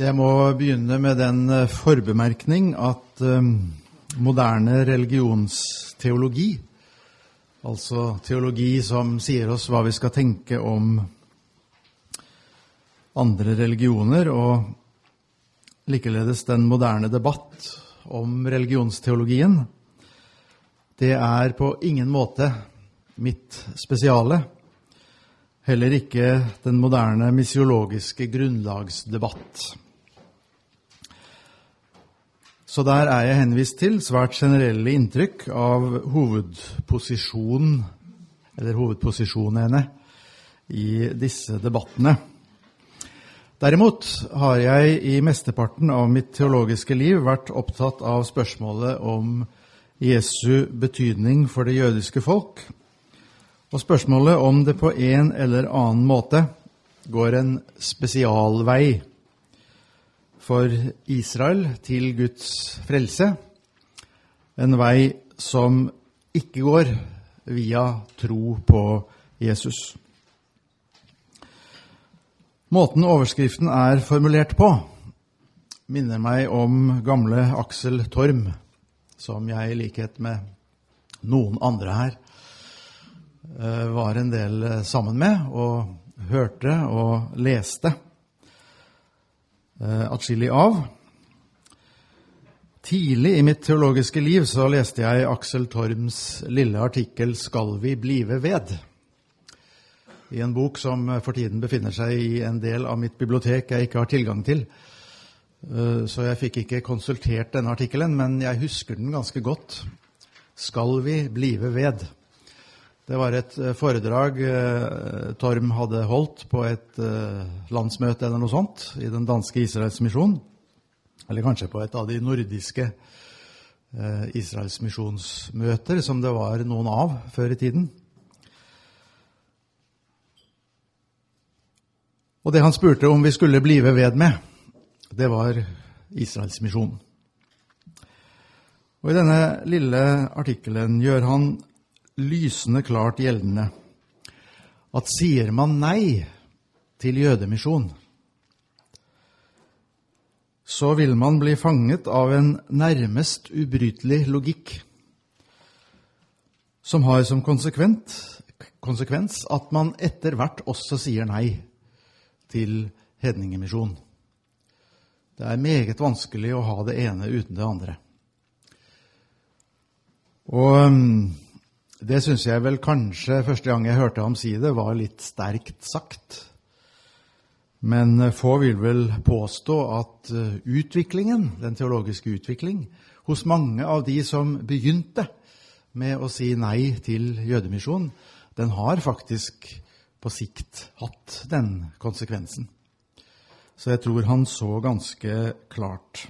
Jeg må begynne med den eh, forbemerkning at um, moderne religionsteologi, altså teologi som sier oss hva vi skal tenke om andre religioner, og likeledes den moderne debatt om religionsteologien, det er på ingen måte mitt spesiale. Heller ikke den moderne misiologiske grunnlagsdebatt. Så der er jeg henvist til svært generelle inntrykk av hovedposisjonen, eller hovedposisjonene, i disse debattene. Derimot har jeg i mesteparten av mitt teologiske liv vært opptatt av spørsmålet om Jesu betydning for det jødiske folk, og spørsmålet om det på en eller annen måte går en spesialvei for Israel til Guds frelse. En vei som ikke går via tro på Jesus. Måten overskriften er formulert på, minner meg om gamle Aksel Torm, som jeg i likhet med noen andre her eh, var en del sammen med og hørte og leste eh, atskillig av. Tidlig i mitt teologiske liv så leste jeg Aksel Torms lille artikkel 'Skal vi blive ved?' i en bok som for tiden befinner seg i en del av mitt bibliotek jeg ikke har tilgang til. Eh, så jeg fikk ikke konsultert denne artikkelen, men jeg husker den ganske godt. 'Skal vi blive ved?' Det var et eh, foredrag eh, Torm hadde holdt på et eh, landsmøte eller noe sånt i den danske Israelsmisjonen. Eller kanskje på et av de nordiske Israelsmisjonsmøter, som det var noen av før i tiden. Og det han spurte om vi skulle blive ved med, det var Israelsmisjonen. Og I denne lille artikkelen gjør han lysende klart gjeldende at sier man nei til jødemisjon, så vil man bli fanget av en nærmest ubrytelig logikk som har som konsekvens at man etter hvert også sier nei til hedningemisjon. Det er meget vanskelig å ha det ene uten det andre. Og det syns jeg vel kanskje første gang jeg hørte ham si det, var litt sterkt sagt. Men eh, få vil vel påstå at eh, utviklingen, den teologiske utvikling, hos mange av de som begynte med å si nei til jødemisjon, den har faktisk på sikt hatt den konsekvensen. Så jeg tror han så ganske klart.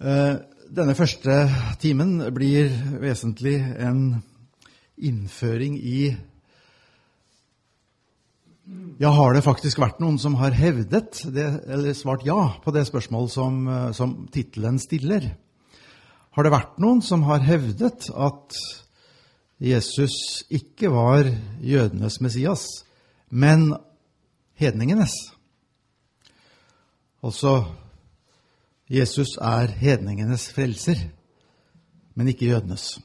Eh, denne første timen blir vesentlig en innføring i Ja, har det faktisk vært noen som har hevdet, det, eller svart ja på det spørsmålet som, som tittelen stiller? Har det vært noen som har hevdet at Jesus ikke var jødenes Messias, men hedningenes? Altså Jesus er hedningenes frelser, men ikke jødenes.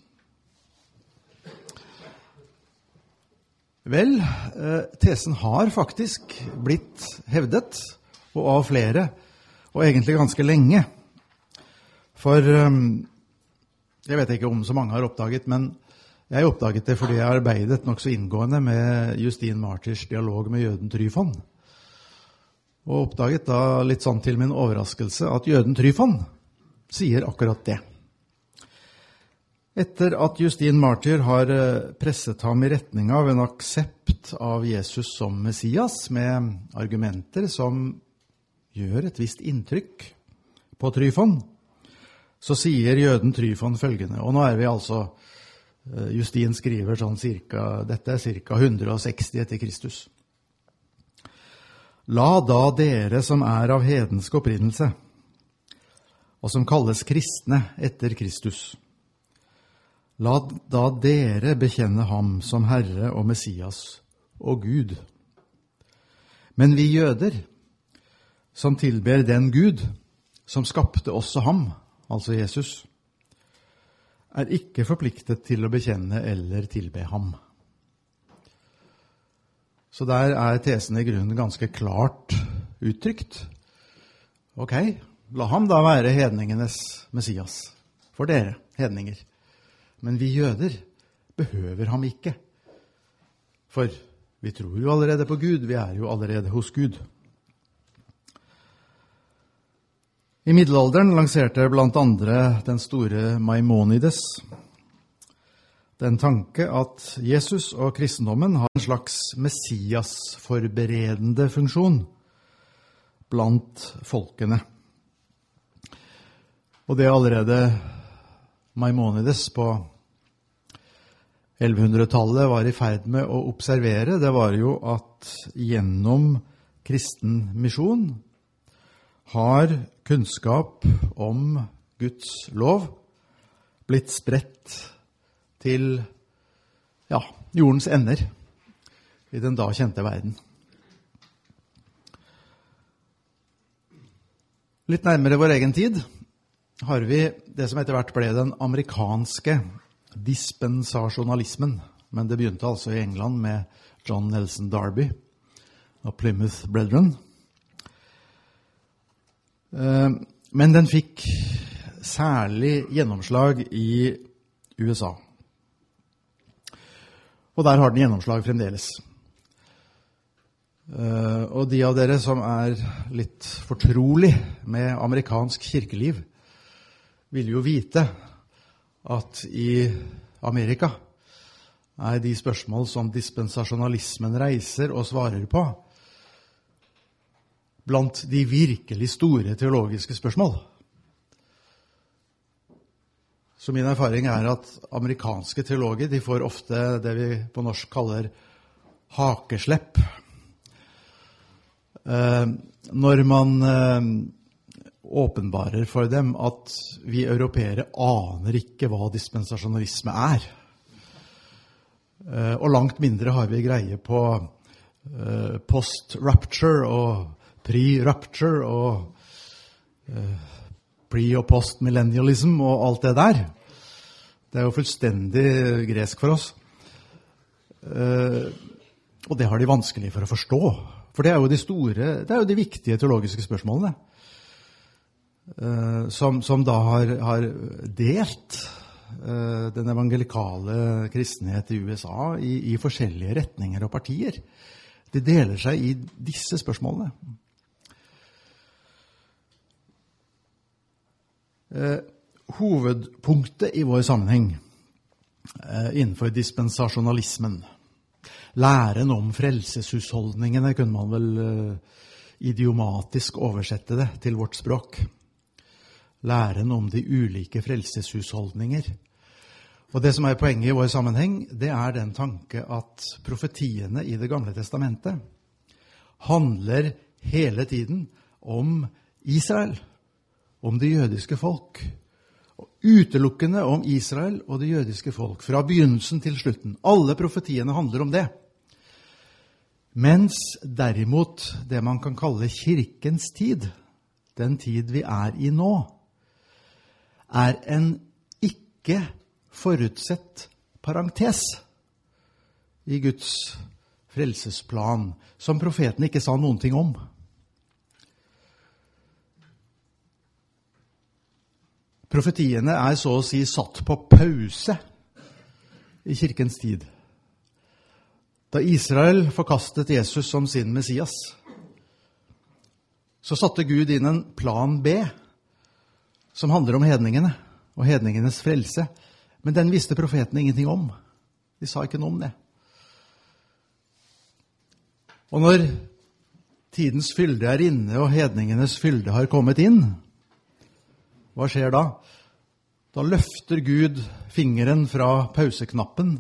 Vel, eh, tesen har faktisk blitt hevdet, og av flere, og egentlig ganske lenge. For eh, jeg vet ikke om så mange har oppdaget, men jeg oppdaget det fordi jeg arbeidet nokså inngående med Justin Martyrs dialog med jøden Tryfon og oppdaget da litt sånn til min overraskelse at jøden Tryfon sier akkurat det. Etter at Justin Martyr har eh, presset ham i retning av en aksept av Jesus som Messias, med argumenter som gjør et visst inntrykk på Tryfon, så sier jøden Tryfon følgende Og nå er vi altså eh, Justin skriver sånn cirka, Dette er ca. 160 etter Kristus. La da dere som er av hedensk opprinnelse, og som kalles kristne etter Kristus, la da dere bekjenne ham som Herre og Messias og Gud. Men vi jøder, som tilber den Gud som skapte oss og ham, altså Jesus, er ikke forpliktet til å bekjenne eller tilbe ham. Så der er tesen i grunnen ganske klart uttrykt. Ok, la ham da være hedningenes Messias. For dere, hedninger. Men vi jøder behøver ham ikke. For vi tror jo allerede på Gud, vi er jo allerede hos Gud. I middelalderen lanserte blant andre den store Maimonides den tanke at Jesus og kristendommen har en slags Messias-forberedende funksjon blant folkene. Og det allerede Maimonides på 1100-tallet var i ferd med å observere, det var jo at gjennom kristen misjon har kunnskap om Guds lov blitt spredt til ja, jordens ender i den da kjente verden. Litt nærmere vår egen tid har vi det som etter hvert ble den amerikanske dispensasjonalismen. Men det begynte altså i England med John Nelson Darby og Plymouth Brethren. Eh, men den fikk særlig gjennomslag i USA. Og der har den gjennomslag fremdeles. Eh, og de av dere som er litt fortrolig med amerikansk kirkeliv, vil jo vite at i Amerika er de spørsmål som dispensasjonalismen reiser og svarer på, blant de virkelig store teologiske spørsmål. Så min erfaring er at amerikanske teologer de får ofte det vi på norsk kaller hakeslepp. Eh, når man eh, åpenbarer for dem at vi europeere aner ikke hva dispensasjonalisme er. Eh, og langt mindre har vi greie på post-rapture og pre-rapture og pre- og post-millennialism og alt det der. Det er jo fullstendig gresk for oss. Og det har de vanskelig for å forstå. For det er jo de store, det er jo de viktige teologiske spørsmålene. Eh, som, som, da har, har delt uh, den evangelikale kristenhet i USA i, i, forskjellige retninger og partier. De deler seg i disse spørsmålene. Uh, hovedpunktet i vår sammenheng innenfor dispensasjonalismen. Læren om frelseshusholdningene kunne man vel idiomatisk oversette det til vårt språk. Læren om de ulike frelseshusholdninger. Og Det som er poenget i vår sammenheng, det er den tanke at profetiene i Det gamle testamentet handler hele tiden om Israel, om det jødiske folk. Utelukkende om Israel og det jødiske folk, fra begynnelsen til slutten. Alle profetiene handler om det. Mens derimot det man kan kalle kirkens tid, den tid vi er i nå, er en ikke forutsett parentes i Guds frelsesplan, som profeten ikke sa noen ting om. Profetiene er så å si satt på pause i kirkens tid. Da Israel forkastet Jesus som sin Messias, så satte Gud inn en plan B som handler om hedningene og hedningenes frelse. Men den visste profetene ingenting om. De sa ikke noe om det. Og når tidens fylde er inne, og hedningenes fylde har kommet inn, hva skjer da? Da løfter Gud fingeren fra pauseknappen,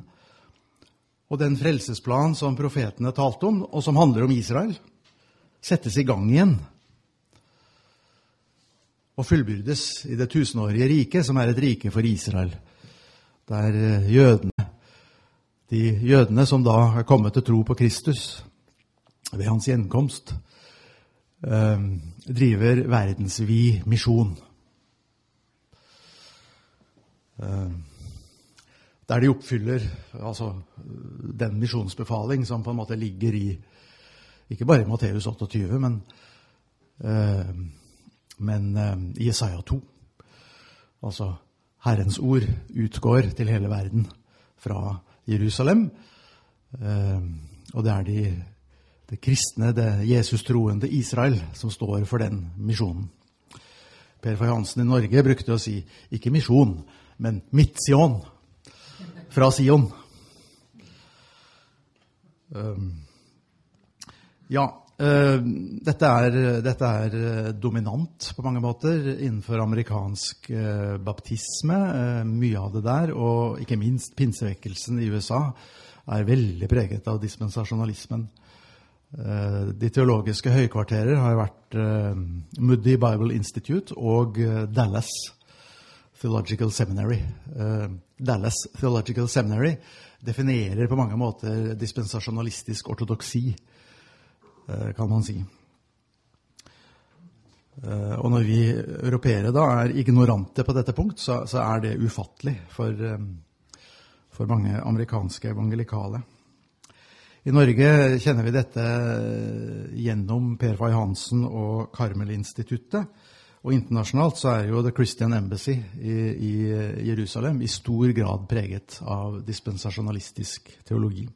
og den frelsesplan som profetene talte om, og som handler om Israel, settes i gang igjen og fullbyrdes i det tusenårige riket, som er et rike for Israel. Der eh, jødene, de jødene som da er kommet til tro på Kristus, ved hans gjenkomst, eh, driver verdensvid misjon. Eh, der de oppfyller altså, den misjonsbefaling som på en måte ligger i ikke bare i Matteus 28, men, eh, men eh, i Jesaja 2. Altså Herrens ord utgår til hele verden fra Jerusalem. Og det er de, det kristne, det Jesus-troende Israel som står for den misjonen. Per Fay Hansen i Norge brukte å si ikke misjon, men Midtsion fra Sion. Um, ja, uh, dette, er, dette, er, eh, dominant på mange måter innenfor amerikansk uh, baptisme. Uh, mye av det der, og ikke minst pinsevekkelsen i USA, er veldig preget av dispensasjonalismen. De teologiske høykvarterer har vært Moody Bible Institute og Dallas Theological Seminary. Dallas Theological Seminary definerer på mange måter dispensasjonalistisk ortodoksi Eh, kan man si. Eh, og når vi europeere da er ignorante på dette punkt, så, så er det ufattelig for, eh, for, mange amerikanske evangelikale. I Norge kjenner vi dette gjennom Per Fay Hansen og Karmel-instituttet. Og internasjonalt så er jo The Christian Embassy i, i Jerusalem i stor grad preget av dispensasjonalistisk teologi.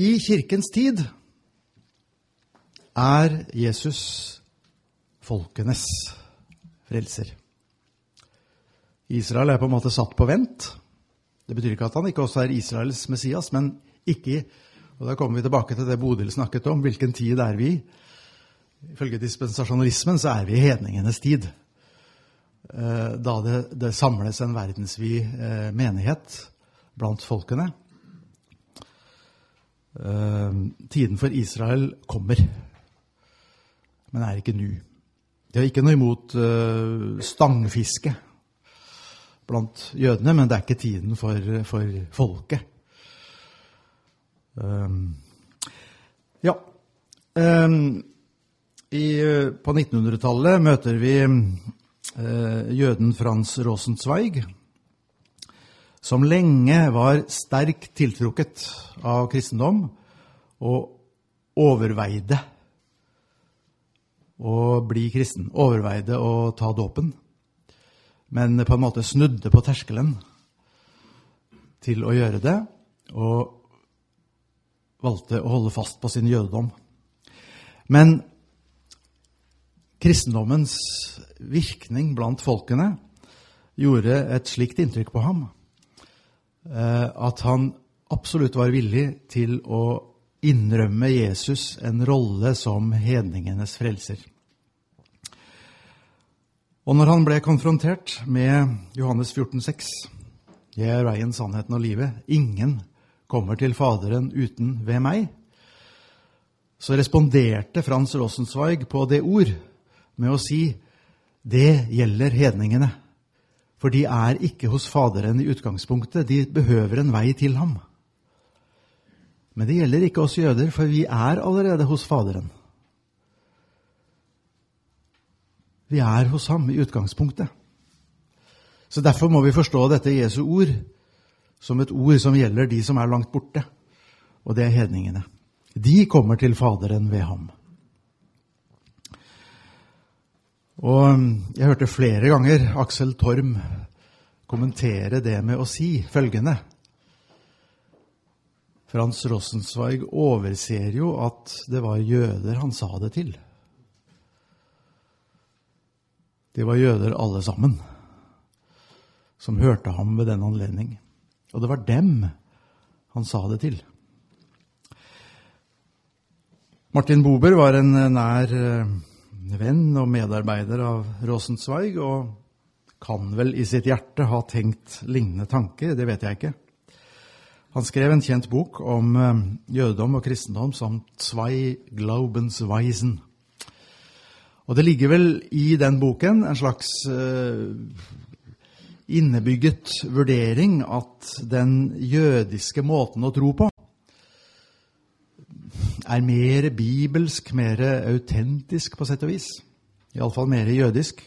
I kirkens tid er Jesus folkenes frelser. Israel er på en måte satt på vent. Det betyr ikke at han ikke også er Israels Messias, men ikke Og da kommer vi tilbake til det Bodil snakket om. Hvilken tid er vi i? Ifølge dispensasjonalismen så er vi i hedningenes tid. Eh, da det, det samles en verdensvid eh, menighet blant folkene. Uh, tiden for Israel kommer, men er ikke nå. De har ikke noe imot stangfiske blant jødene, men det er ikke tiden for, for folket. Um, ja. Um, i, på 1900-tallet møter vi uh, jøden Frans Rosenzweig som lenge var sterkt tiltrukket av kristendom og overveide å bli kristen. Overveide å ta dåpen, men på en måte snudde på terskelen til å gjøre det, og valgte å holde fast på sin jødedom. Men kristendommens virkning blant folkene gjorde et slikt inntrykk på ham Eh, at han absolutt var villig til å innrømme Jesus en rolle som hedningenes frelser. Og når han ble konfrontert med Johannes 14, 14,6 Jeg er veien, sannheten og livet. Ingen kommer til Faderen uten ved meg. Så responderte Frans Rosenzweig på det ord med å si det gjelder hedningene. For de er ikke hos Faderen i utgangspunktet. De behøver en vei til ham. Men det gjelder ikke oss jøder, for vi er allerede hos Faderen. Vi er hos ham i utgangspunktet. Så Derfor må vi forstå dette Jesu ord som et ord som gjelder de som er langt borte, og det er hedningene. De kommer til Faderen ved ham. Og um, jeg hørte flere ganger Aksel Torm kommentere det med å si følgende Frans Rossensweig overser jo at det var jøder han sa det til. Det var jøder alle sammen som hørte ham ved den anledning. Og det var dem han sa det til. Martin Bober var en nær eh, venn og medarbeider av Rosenzweig, og kan vel i sitt hjerte ha tenkt lignende tanker, det vet jeg ikke. Han skrev en kjent bok om eh, jødedom og kristendom som Zwei Glaubensweisen. Og det ligger vel i den boken en slags innebygget vurdering at den jødiske måten å tro på er mer bibelsk, mer autentisk på sett og vis. Iallfall mer jødisk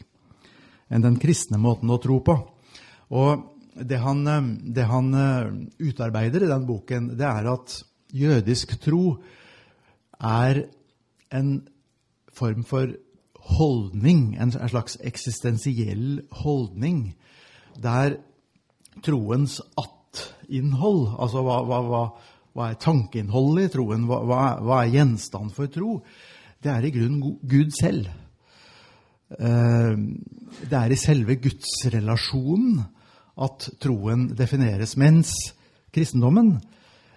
enn den kristne måten å tro på. Og det han, det han utarbeider i den boken, det er at jødisk tro er en form for holdning, en slags eksistensiell holdning, der troens at-innhold, altså hva, hva, hva, hva, er tankeinnholdet i troen, hva, er gjenstand for tro, det er i grunnen Gud selv. Eh, det er i selve gudsrelasjonen at troen defineres, mens kristendommen,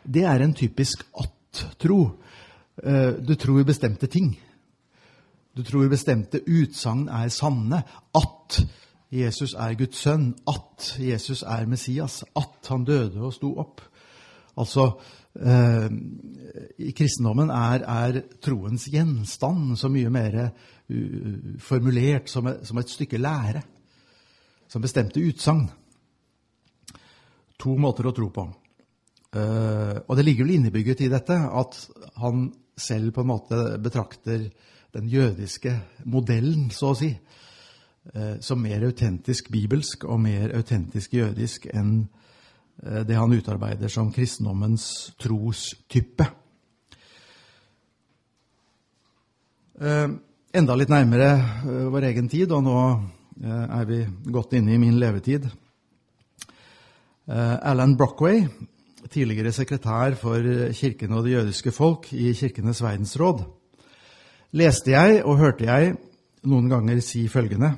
det er en typisk at-tro. Eh, du tror bestemte ting. Du tror bestemte utsagn er sanne. At Jesus er Guds sønn. At Jesus er Messias. At han døde og sto opp. Altså, eh, I kristendommen er, er, troens gjenstand så mye mer uh, formulert som et, som et, stykke lære. Som bestemte utsagn. To måter å tro på. Uh, og det ligger vel innebygget i dette at han selv på en måte betrakter den jødiske modellen, så å si, som mer autentisk bibelsk og mer autentisk jødisk enn eh, det han utarbeider som kristendommens trostype. Eh, enda litt nærmere vår egen tid, og nå er vi godt inne i min levetid. Alan Brockway, tidligere sekretær for Kirken og det jødiske folk i Kirkenes verdensråd, leste jeg og hørte jeg noen ganger si følgende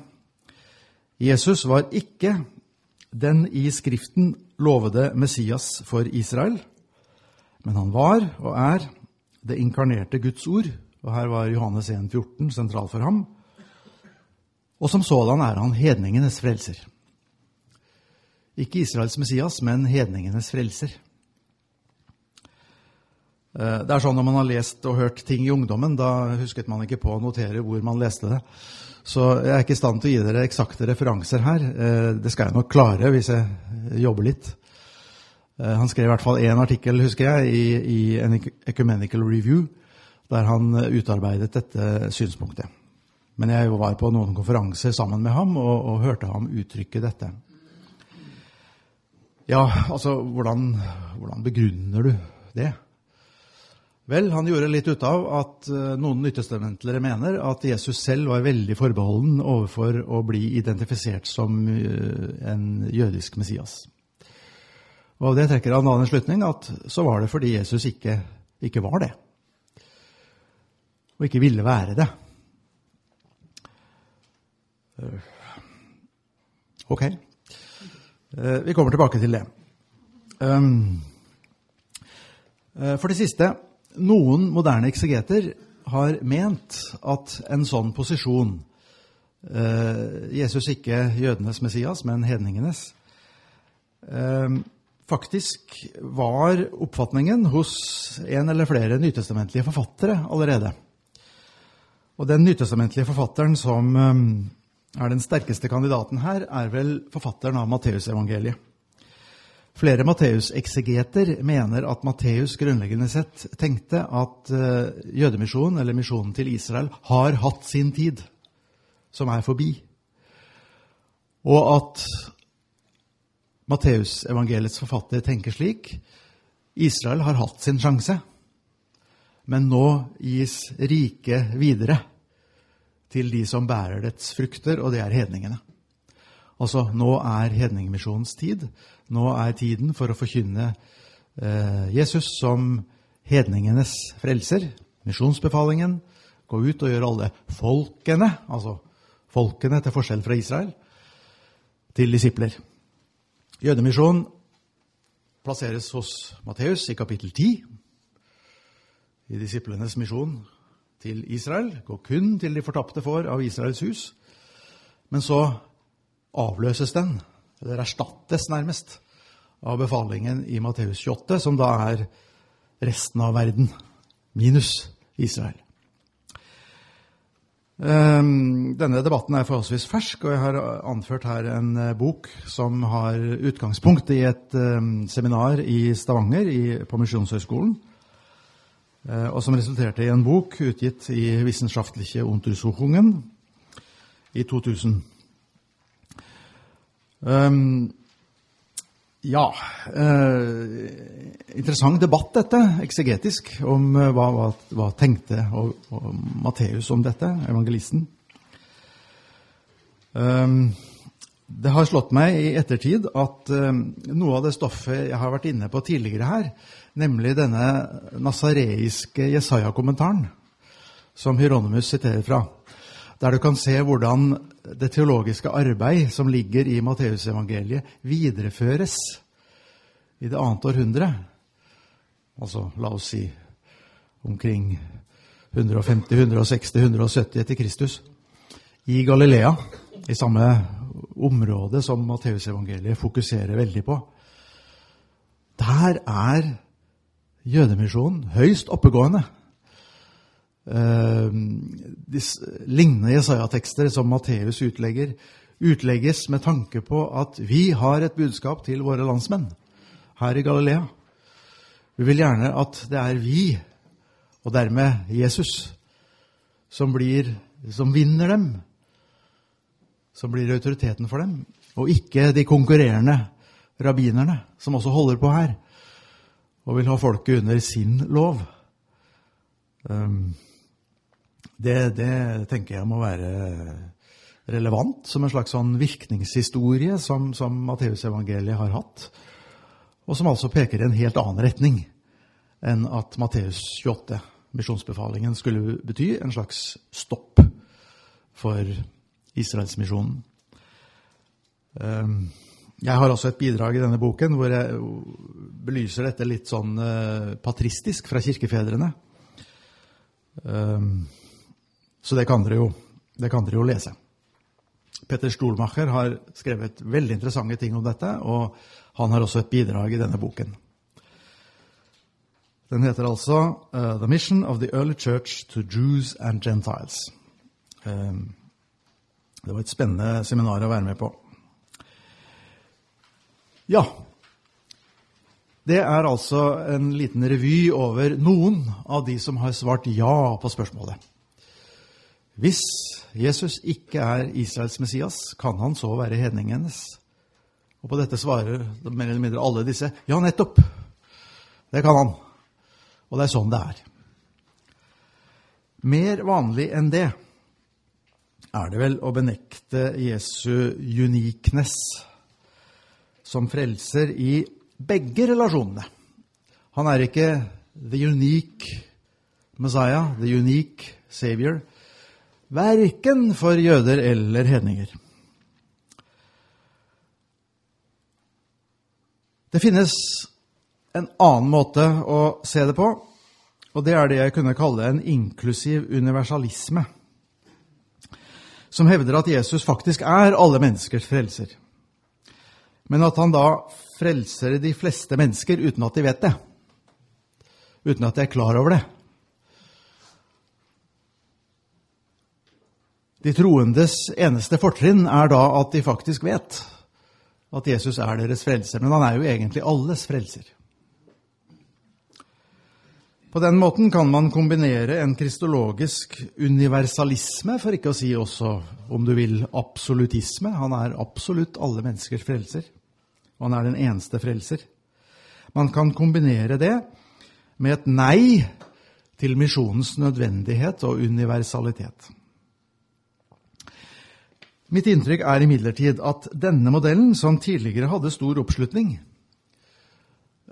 Jesus var ikke den i Skriften lovede Messias for Israel, men han var og er det inkarnerte Guds ord, og her var Johannes 1, 14 sentral for ham, og som sådan er han hedningenes frelser. Ikke Israels Messias, men hedningenes frelser. Eh, det er sånn Når man har lest og hørt ting i ungdommen, da husket man ikke på å notere hvor man leste det. Så jeg er ikke i stand til å gi dere eksakte referanser her. Eh, det skal jeg nok klare hvis jeg jobber litt. Eh, han skrev i hvert fall én artikkel, husker jeg, i, i en Ecumenical Review, der han utarbeidet dette synspunktet. Men jeg var på noen konferanser sammen med ham og, og hørte ham uttrykke dette. Ja, altså, hvordan, hvordan begrunner du det? Vel, han gjorde litt ut av at eh, noen nyttestamentlere mener at Jesus selv var veldig forbeholden overfor å bli identifisert som eh, en jødisk Messias. Og Av det trekker han en slutning at så var det fordi Jesus ikke, ikke var det. Og ikke ville være det. Eh, ok. Vi kommer tilbake til det. Um, for det siste noen moderne eksegeter har ment at en sånn posisjon eh, Jesus ikke jødenes Messias, men hedningenes eh, faktisk var oppfatningen hos en eller flere nytestamentlige forfattere allerede. Og den nytestamentlige forfatteren som eh, er den sterkeste kandidaten her, er vel forfatteren av Matteusevangeliet. Flere Matteus-eksegeter mener at Matteus grunnleggende sett tenkte at uh, jødemisjonen, eller misjonen til Israel, har hatt sin tid, som er forbi. Og at Matteusevangeliets forfatter tenker slik Israel har hatt sin sjanse, men nå gis riket videre til de som bærer dets frukter, og det er hedningene. Altså, nå er hedningmisjonens tid. Nå er tiden for å forkynne eh, Jesus som hedningenes frelser. Misjonsbefalingen. Gå ut og gjøre alle folkene, altså folkene til forskjell fra Israel, til disipler. Jødemisjonen plasseres hos Matteus i kapittel 10. I disiplenes misjon til Israel. Gå kun til de fortapte får av Israels hus. Men så avløses den, eller erstattes nærmest, av befalingen i Matteus 28, som da er resten av verden, minus Israel. Ehm, denne debatten er forholdsvis fersk, og jeg har anført her en eh, bok som har utgangspunkt i et ehm, seminar i Stavanger på Misjonshøgskolen, eh, og som resulterte i en bok utgitt i Wissenschaftliche Untersuchungen i 2000. Um, ja eh, Interessant debatt, dette, eksegetisk, om eh, hva, hva, hva tenkte og, og Matteus om dette, evangelisten. Um, det har slått meg i ettertid at um, noe av det stoffet jeg har vært inne på tidligere her, nemlig denne nasareiske Jesaja-kommentaren, som Hieronymus siterer fra, der du kan se hvordan det teologiske arbeid som ligger i Matteusevangeliet, videreføres i det annet århundre. Altså, la oss si omkring 150, 160, 170 etter Kristus. I Galilea, i samme område som Matteusevangeliet fokuserer veldig på. Der er jødemisjonen høyst oppegående. Uh, lignende Jesaja-tekster som Matteus utlegger, utlegges med tanke på at vi har et budskap til våre landsmenn her i Galilea. Vi vil gjerne at det er vi, og dermed Jesus, som, blir, som vinner dem, som blir autoriteten for dem, og ikke de konkurrerende rabbinerne, som også holder på her, og vil ha folket under sin lov. Um, det, det, tenker jeg må være relevant som en slags sånn virkningshistorie som, som Matteusevangeliet har hatt, og som altså peker i en helt annen retning enn at Matteus 28, misjonsbefalingen, skulle bety en slags stopp for Israelsmisjonen. Ehm, jeg har også et bidrag i denne boken hvor jeg belyser dette litt sånn eh, patristisk fra kirkefedrene. Um, så det kan dere jo, kan dere jo lese. Petter Stolmacher har skrevet veldig interessante ting om dette, og han har også et bidrag i denne boken. Den heter altså uh, 'The Mission of the Early Church to Jews and Gentiles'. Um, det var et spennende seminar å være med på. Ja, det er altså en liten revy over noen av de som har svart ja på spørsmålet. Hvis Jesus ikke er Israels Messias, kan han så være hedningenes? Og på dette svarer mer eller mindre alle disse ja, nettopp. Det kan han. Og det er sånn det er. Mer vanlig enn det er det vel å benekte Jesu uniqueness som frelser i begge relasjonene. Han er ikke the unique Messiah, the unique Savior verken for jøder eller hedninger. Det finnes en annen måte å se det på, og det er det jeg kunne kalle en inklusiv universalisme, som hevder at Jesus faktisk er alle menneskers frelser, men at han da frelser de fleste mennesker uten at de vet det, uten at de er klar over det. De troendes eneste fortrinn er da at de faktisk vet at Jesus er deres frelser. Men han er jo egentlig alles frelser. På den måten kan man kombinere en kristologisk universalisme, for ikke å si også, om du vil, absolutisme. Han er absolutt alle menneskers frelser, og han er den eneste frelser. Man kan kombinere det med et nei til misjonens nødvendighet og universalitet. Mitt inntrykk er imidlertid at denne modellen, som tidligere hadde stor oppslutning,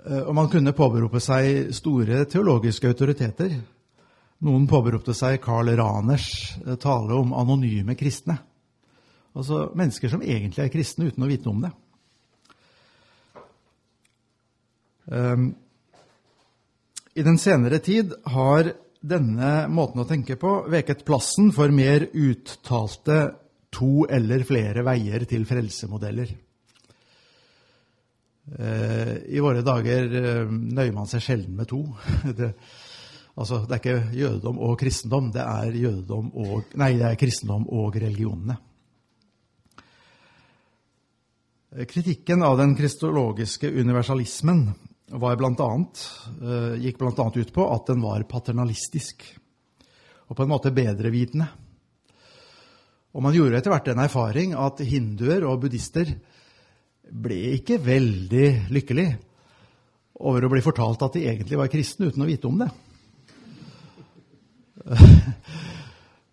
eh, og man kunne påberope seg store teologiske autoriteter Noen påberopte seg Karl Raners eh, tale om anonyme kristne. Altså mennesker som egentlig er kristne uten å vite om det. Ehm, I den senere tid har denne måten å tenke på veket plassen for mer uttalte to eller flere veier til frelsemodeller. Eh, I våre dager eh, nøyer man seg sjelden med to. Altså, det er ikke jødedom og kristendom, det er, jødedom og, nei, det er kristendom og religionene. Kritikken av den kristologiske universalismen blant annet, gikk bl.a. ut på at den var paternalistisk og på en måte bedrevitende. Og man gjorde etter hvert den erfaring at hinduer og buddhister ble ikke veldig lykkelig over å bli fortalt at de egentlig var kristne uten å vite om det.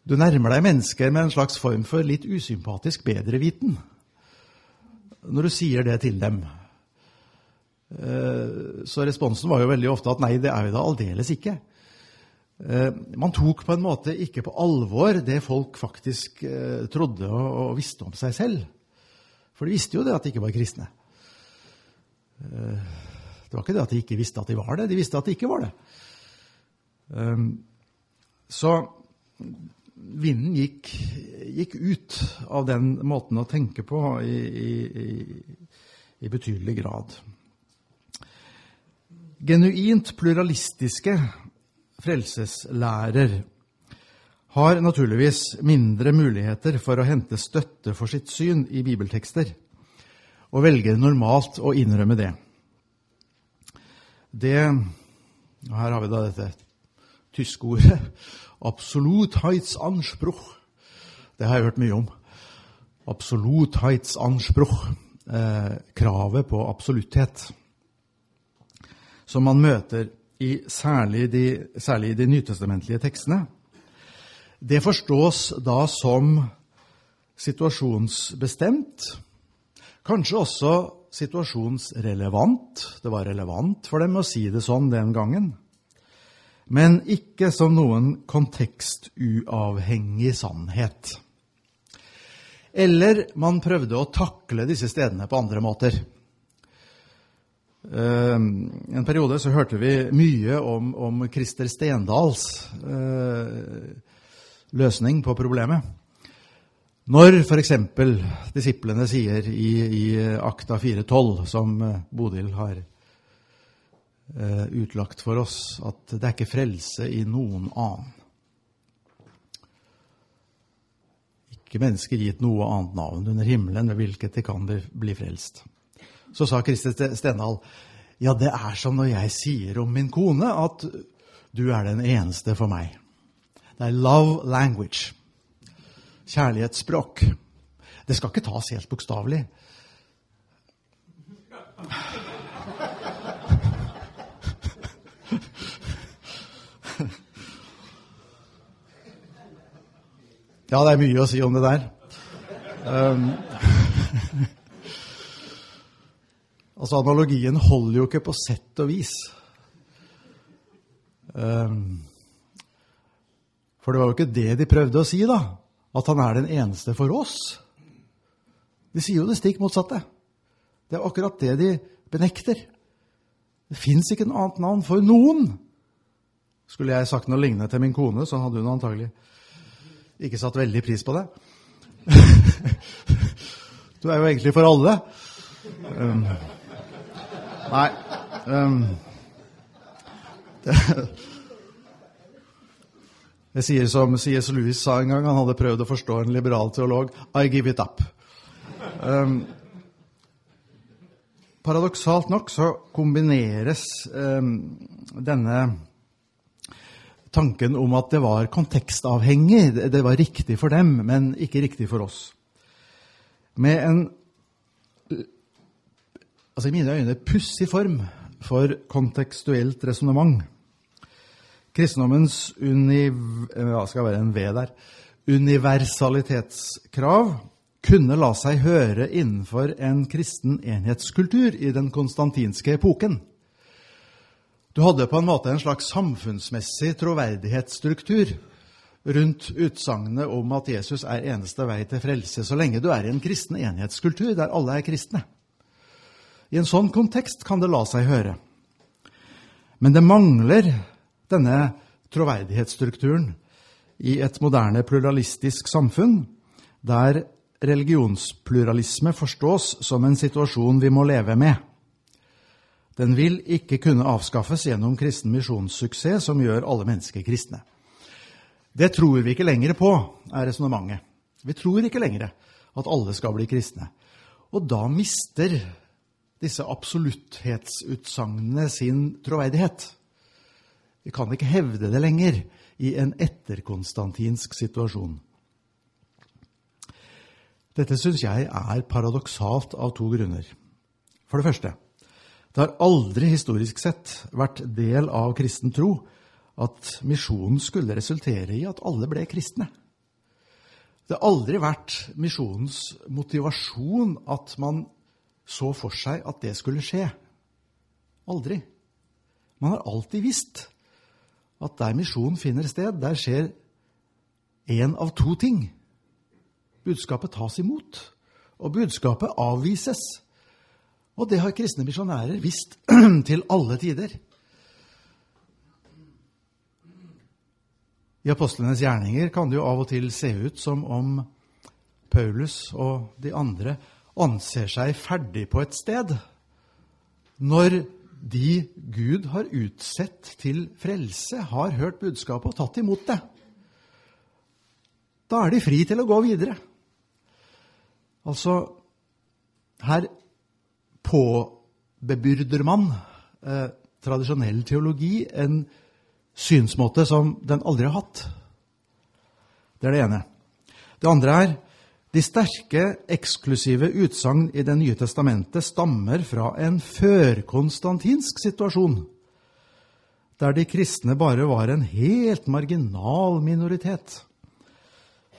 Du nærmer deg mennesker med en slags form for litt usympatisk bedreviten når du sier det til dem. Eh, så responsen var jo veldig ofte at nei, det er vi da aldeles ikke. Eh, man tok på en måte ikke på alvor det folk faktisk eh, trodde og, visste om seg selv. For de visste jo det at de ikke var kristne. Eh, det var ikke det at de ikke visste at de var det, de visste at de ikke var det. Så vinden gikk, gikk ut av den måten å tenke på i, i, i betydelig grad. Genuint pluralistiske frelseslærer har naturligvis mindre muligheter for å hente støtte for sitt syn i bibeltekster, og velger normalt å innrømme det. Det Her har vi da dette tyske ordet Absolutheitsanspruch. Det har jeg hørt mye om. Absolutheitsanspruch. Eh, kravet på absolutthet. Som man møter i særlig de, særlig de nytestamentlige tekstene, det forstås da som situasjonsbestemt, kanskje også situasjonsrelevant. Det var relevant for dem å si det sånn den gangen. Men ikke som noen kontekstuavhengig sannhet. Eller man prøvde å takle disse stedene på andre måter. Uh, en periode så hørte vi mye om, om Christer Stendals uh, løsning på problemet. Når f.eks. disiplene sier i, i Akta 412, som uh, Bodil har utlagt for oss, at det er ikke frelse i noen annen. Ikke mennesker gitt noe annet navn under himmelen ved hvilket de kan bli frelst så sa Kristin Stendal ja, det er som når jeg sier om min kone at du er den eneste for meg. Det er love language. Kjærlighetsspråk. Det skal ikke tas helt bokstavelig. Ja, det er mye å si om det der. Um, Altså, analogien holder jo ikke på sett og vis. Um, for det var jo ikke det de prøvde å si, da. At han er den eneste for oss. De sier jo det stikk motsatte. Det er akkurat det de benekter. Det fins ikke noe annet navn for noen. Skulle jeg sagt noe lignende til min kone, så hadde hun antagelig ikke satt veldig pris på det. du er jo egentlig for alle. Um, Nei um, det, Jeg sier som C.S. Lewis sa en gang, han hadde prøvd å forstå en liberal teolog I give it up. Um, paradoksalt nok så kombineres um, denne tanken om at det var kontekstavhengig, det var riktig for dem, men ikke riktig for oss, med en altså i mine øyne pussig form for kontekstuelt resonnement. Kristendommens V der, universalitetskrav kunne la seg høre innenfor en kristen enhetskultur i den konstantinske epoken. Du hadde på en måte en slags samfunnsmessig troverdighetsstruktur rundt utsagnet om at Jesus er eneste vei til frelse, så lenge du er i en kristen enhetskultur der alle er kristne. I en sånn kontekst kan det la seg høre. Men det mangler denne troverdighetsstrukturen i et moderne pluralistisk samfunn, der religionspluralisme forstås som en situasjon vi må leve med. Den vil ikke kunne avskaffes gjennom kristen misjonssuksess som gjør alle mennesker kristne. Det tror vi ikke lenger på, er resonnementet. Vi tror ikke lenger at alle skal bli kristne. Og da mister disse absolutthetsutsagnene sin troverdighet. Vi kan ikke hevde det lenger i en etterkonstantinsk situasjon. Dette syns jeg er paradoksalt av to grunner. For det første, det har aldri historisk sett vært del av kristen tro at misjonen skulle resultere i at alle ble kristne. Det har aldri vært misjonens motivasjon at man så for seg at det skulle skje. Aldri. Man har alltid visst at der misjonen finner sted, der skjer én av to ting. Budskapet tas imot, og budskapet avvises. Og det har kristne misjonærer visst til alle tider. I apostlenes gjerninger kan det jo av og til se ut som om Paulus og de andre anser seg ferdig på et sted når de Gud har utsett til frelse, har hørt budskapet og tatt imot det. Da er de fri til å gå videre. Altså, her påbebyrder man eh, tradisjonell teologi en synsmåte som den aldri har hatt. Det er det ene. Det andre er de sterke, eksklusive utsagn i Det nye testamentet stammer fra en førkonstantinsk situasjon, der de kristne bare var en helt marginal minoritet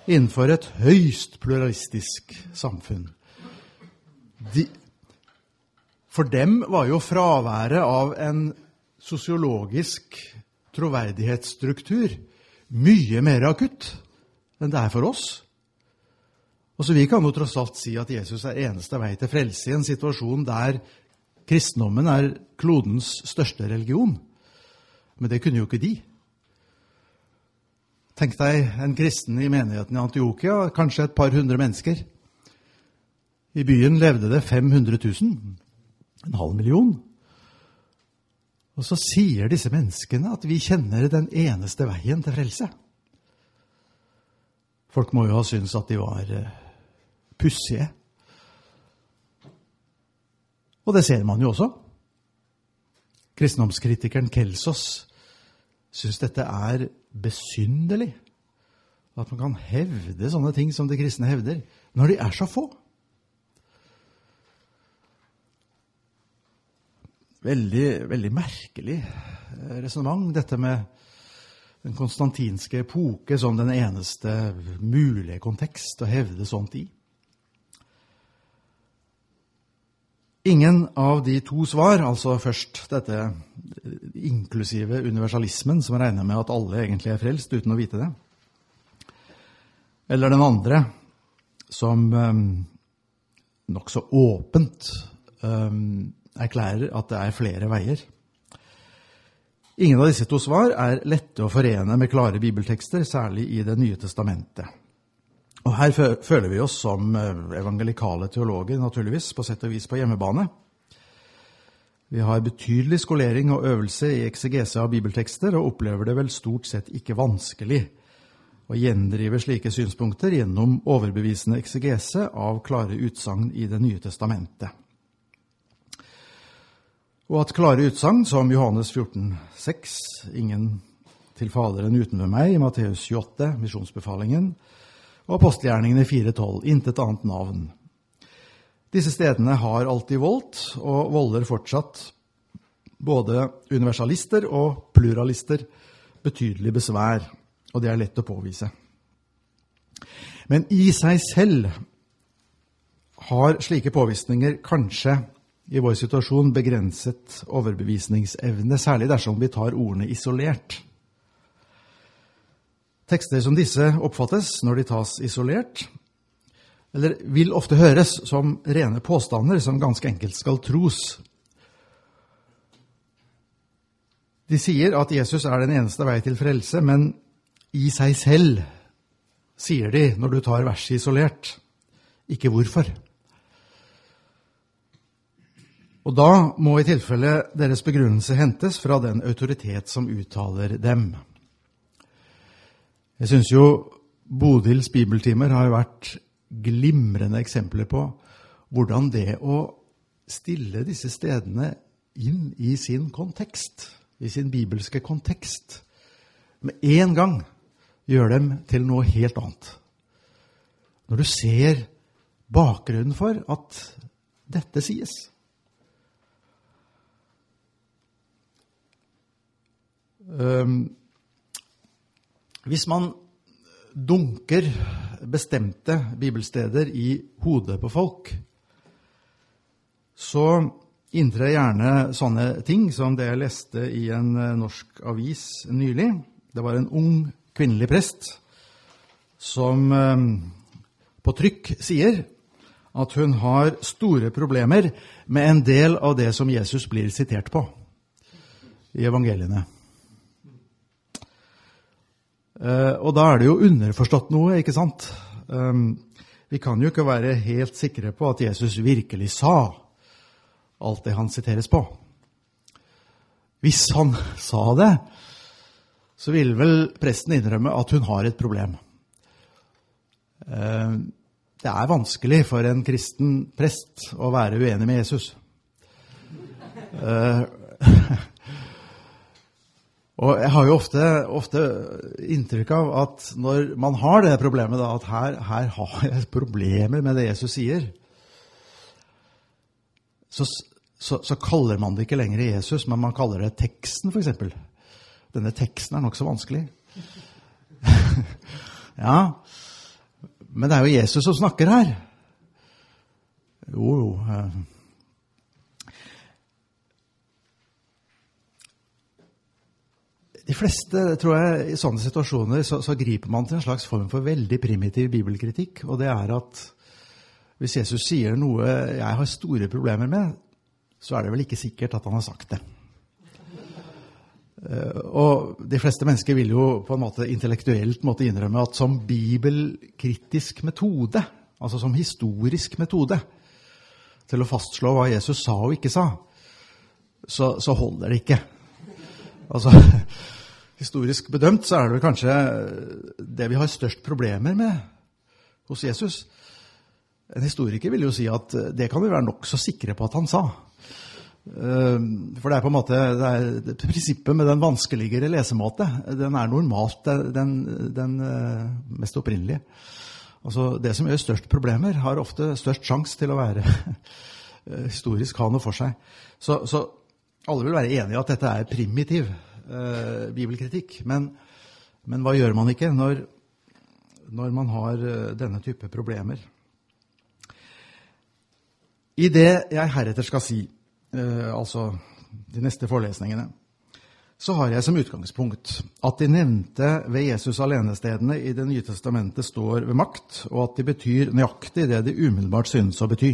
innenfor et høyst pluralistisk samfunn. De, for dem var jo fraværet av en sosiologisk troverdighetsstruktur mye mer akutt enn det er for oss. Og så Vi kan jo tross alt si at Jesus er eneste vei til frelse i en situasjon der kristendommen er klodens største religion. Men det kunne jo ikke de. Tenk deg en kristen i menigheten i Antiokia, kanskje et par hundre mennesker. I byen levde det 500 000, en halv million. Og så sier disse menneskene at vi kjenner den eneste veien til frelse. Folk må jo ha syntes at de var uh, pussige. Og det ser man jo også. Kristendomskritikeren Kelsos syns dette er besynderlig. At man kan hevde sånne ting som de kristne hevder, når de er så få. Veldig, veldig merkelig eh, resonnement, dette med den konstantinske epoke som den eneste mulige kontekst å hevde sånt i. Ingen av de to svar, altså først dette inklusive universalismen, som regner med at alle egentlig er frelst uten å vite det, eller den andre, som um, nokså åpent um, erklærer at det er flere veier. Ingen av disse to svar er lette å forene med klare bibeltekster, særlig i Det nye testamentet. Og Her føler vi oss som eh, evangelikale teologer naturligvis på sett og vis på hjemmebane. Vi har betydelig skolering og øvelse i eksegese av bibeltekster, og opplever det vel stort sett ikke vanskelig å gjendrive slike synspunkter gjennom overbevisende eksegese av klare utsagn i Det nye testamentet. Og at klare utsagn som Johannes 14, 14,6, 'Ingen til Faderen uten ved meg', i Matteus 28, misjonsbefalingen, og apostelgjerningene 4.12. Intet annet navn. Disse stedene har alltid voldt, og volder fortsatt både universalister og pluralister betydelig besvær, og det er lett å påvise. Men i seg selv har slike påvisninger kanskje i vår situasjon begrenset overbevisningsevne, særlig dersom vi tar ordene isolert. Tekster som disse oppfattes, når de tas isolert, eller vil ofte høres som rene påstander som ganske enkelt skal tros. De sier at Jesus er den eneste vei til frelse, men i seg selv sier de, når du tar verset isolert, ikke hvorfor. Og da må i tilfelle deres begrunnelse hentes fra den autoritet som uttaler dem. Jeg syns jo Bodils bibeltimer har vært glimrende eksempler på hvordan det å stille disse stedene inn i sin kontekst, i sin bibelske kontekst, med en gang gjør dem til noe helt annet. Når du ser bakgrunnen for at dette sies. Um, hvis man dunker bestemte bibelsteder i hodet på folk, så inntrer gjerne sånne ting som det jeg leste i en eh, norsk avis nylig. Det var en ung kvinnelig prest som eh, på trykk sier at hun har store problemer med en del av det som Jesus blir sitert på i evangeliene. Eh, og da er det jo underforstått noe, ikke sant? Vi kan jo ikke være helt sikre på at Jesus virkelig sa alt det han siteres på. Hvis han sa det, så ville vel presten innrømme at hun har et problem. Eh, det er vanskelig for en kristen prest å være uenig med Jesus. Eh, og jeg har jo ofte, ofte, inntrykk av at når man har det problemet, da, at her, her har jeg problemer med det Jesus sier, så, så, så, kaller man det ikke lenger Jesus, men man kaller det teksten, f.eks. Denne teksten er nokså vanskelig. ja, men det er jo Jesus som snakker her. Jo, jo. De fleste, tror jeg, i sånne situasjoner så, så, griper man til en slags form for veldig primitiv bibelkritikk. Og det er at hvis Jesus sier noe jeg har store problemer med, så er det vel ikke sikkert at han har sagt det. Eh, og de fleste mennesker vil jo på en måte intellektuelt måtte innrømme at som bibelkritisk metode, altså som historisk metode, til å fastslå hva Jesus sa og ikke sa, så, så holder det ikke. Altså, historisk bedømt så er det vel kanskje det vi har størst problemer med hos Jesus. En historiker vil jo si at det kan vi være nokså sikre på at han sa. Eh, for det er på en måte det Prinsippet med den vanskeligere lesemåte den er normalt den, den eh, mest opprinnelige. Altså Det som gjør størst problemer, har ofte størst sjanse til å være eh, historisk ha noe for seg. Så, så, alle vil være enige i at dette er primitiv eh, bibelkritikk. Men, men, hva gjør man ikke når, når man har denne type problemer? I det jeg heretter skal si, Eh, altså de neste forelesningene, så har jeg som utgangspunkt at de nevnte ved Jesus alenestedene i Det nye testamentet står ved makt, og at de betyr nøyaktig det de umiddelbart synes å bety.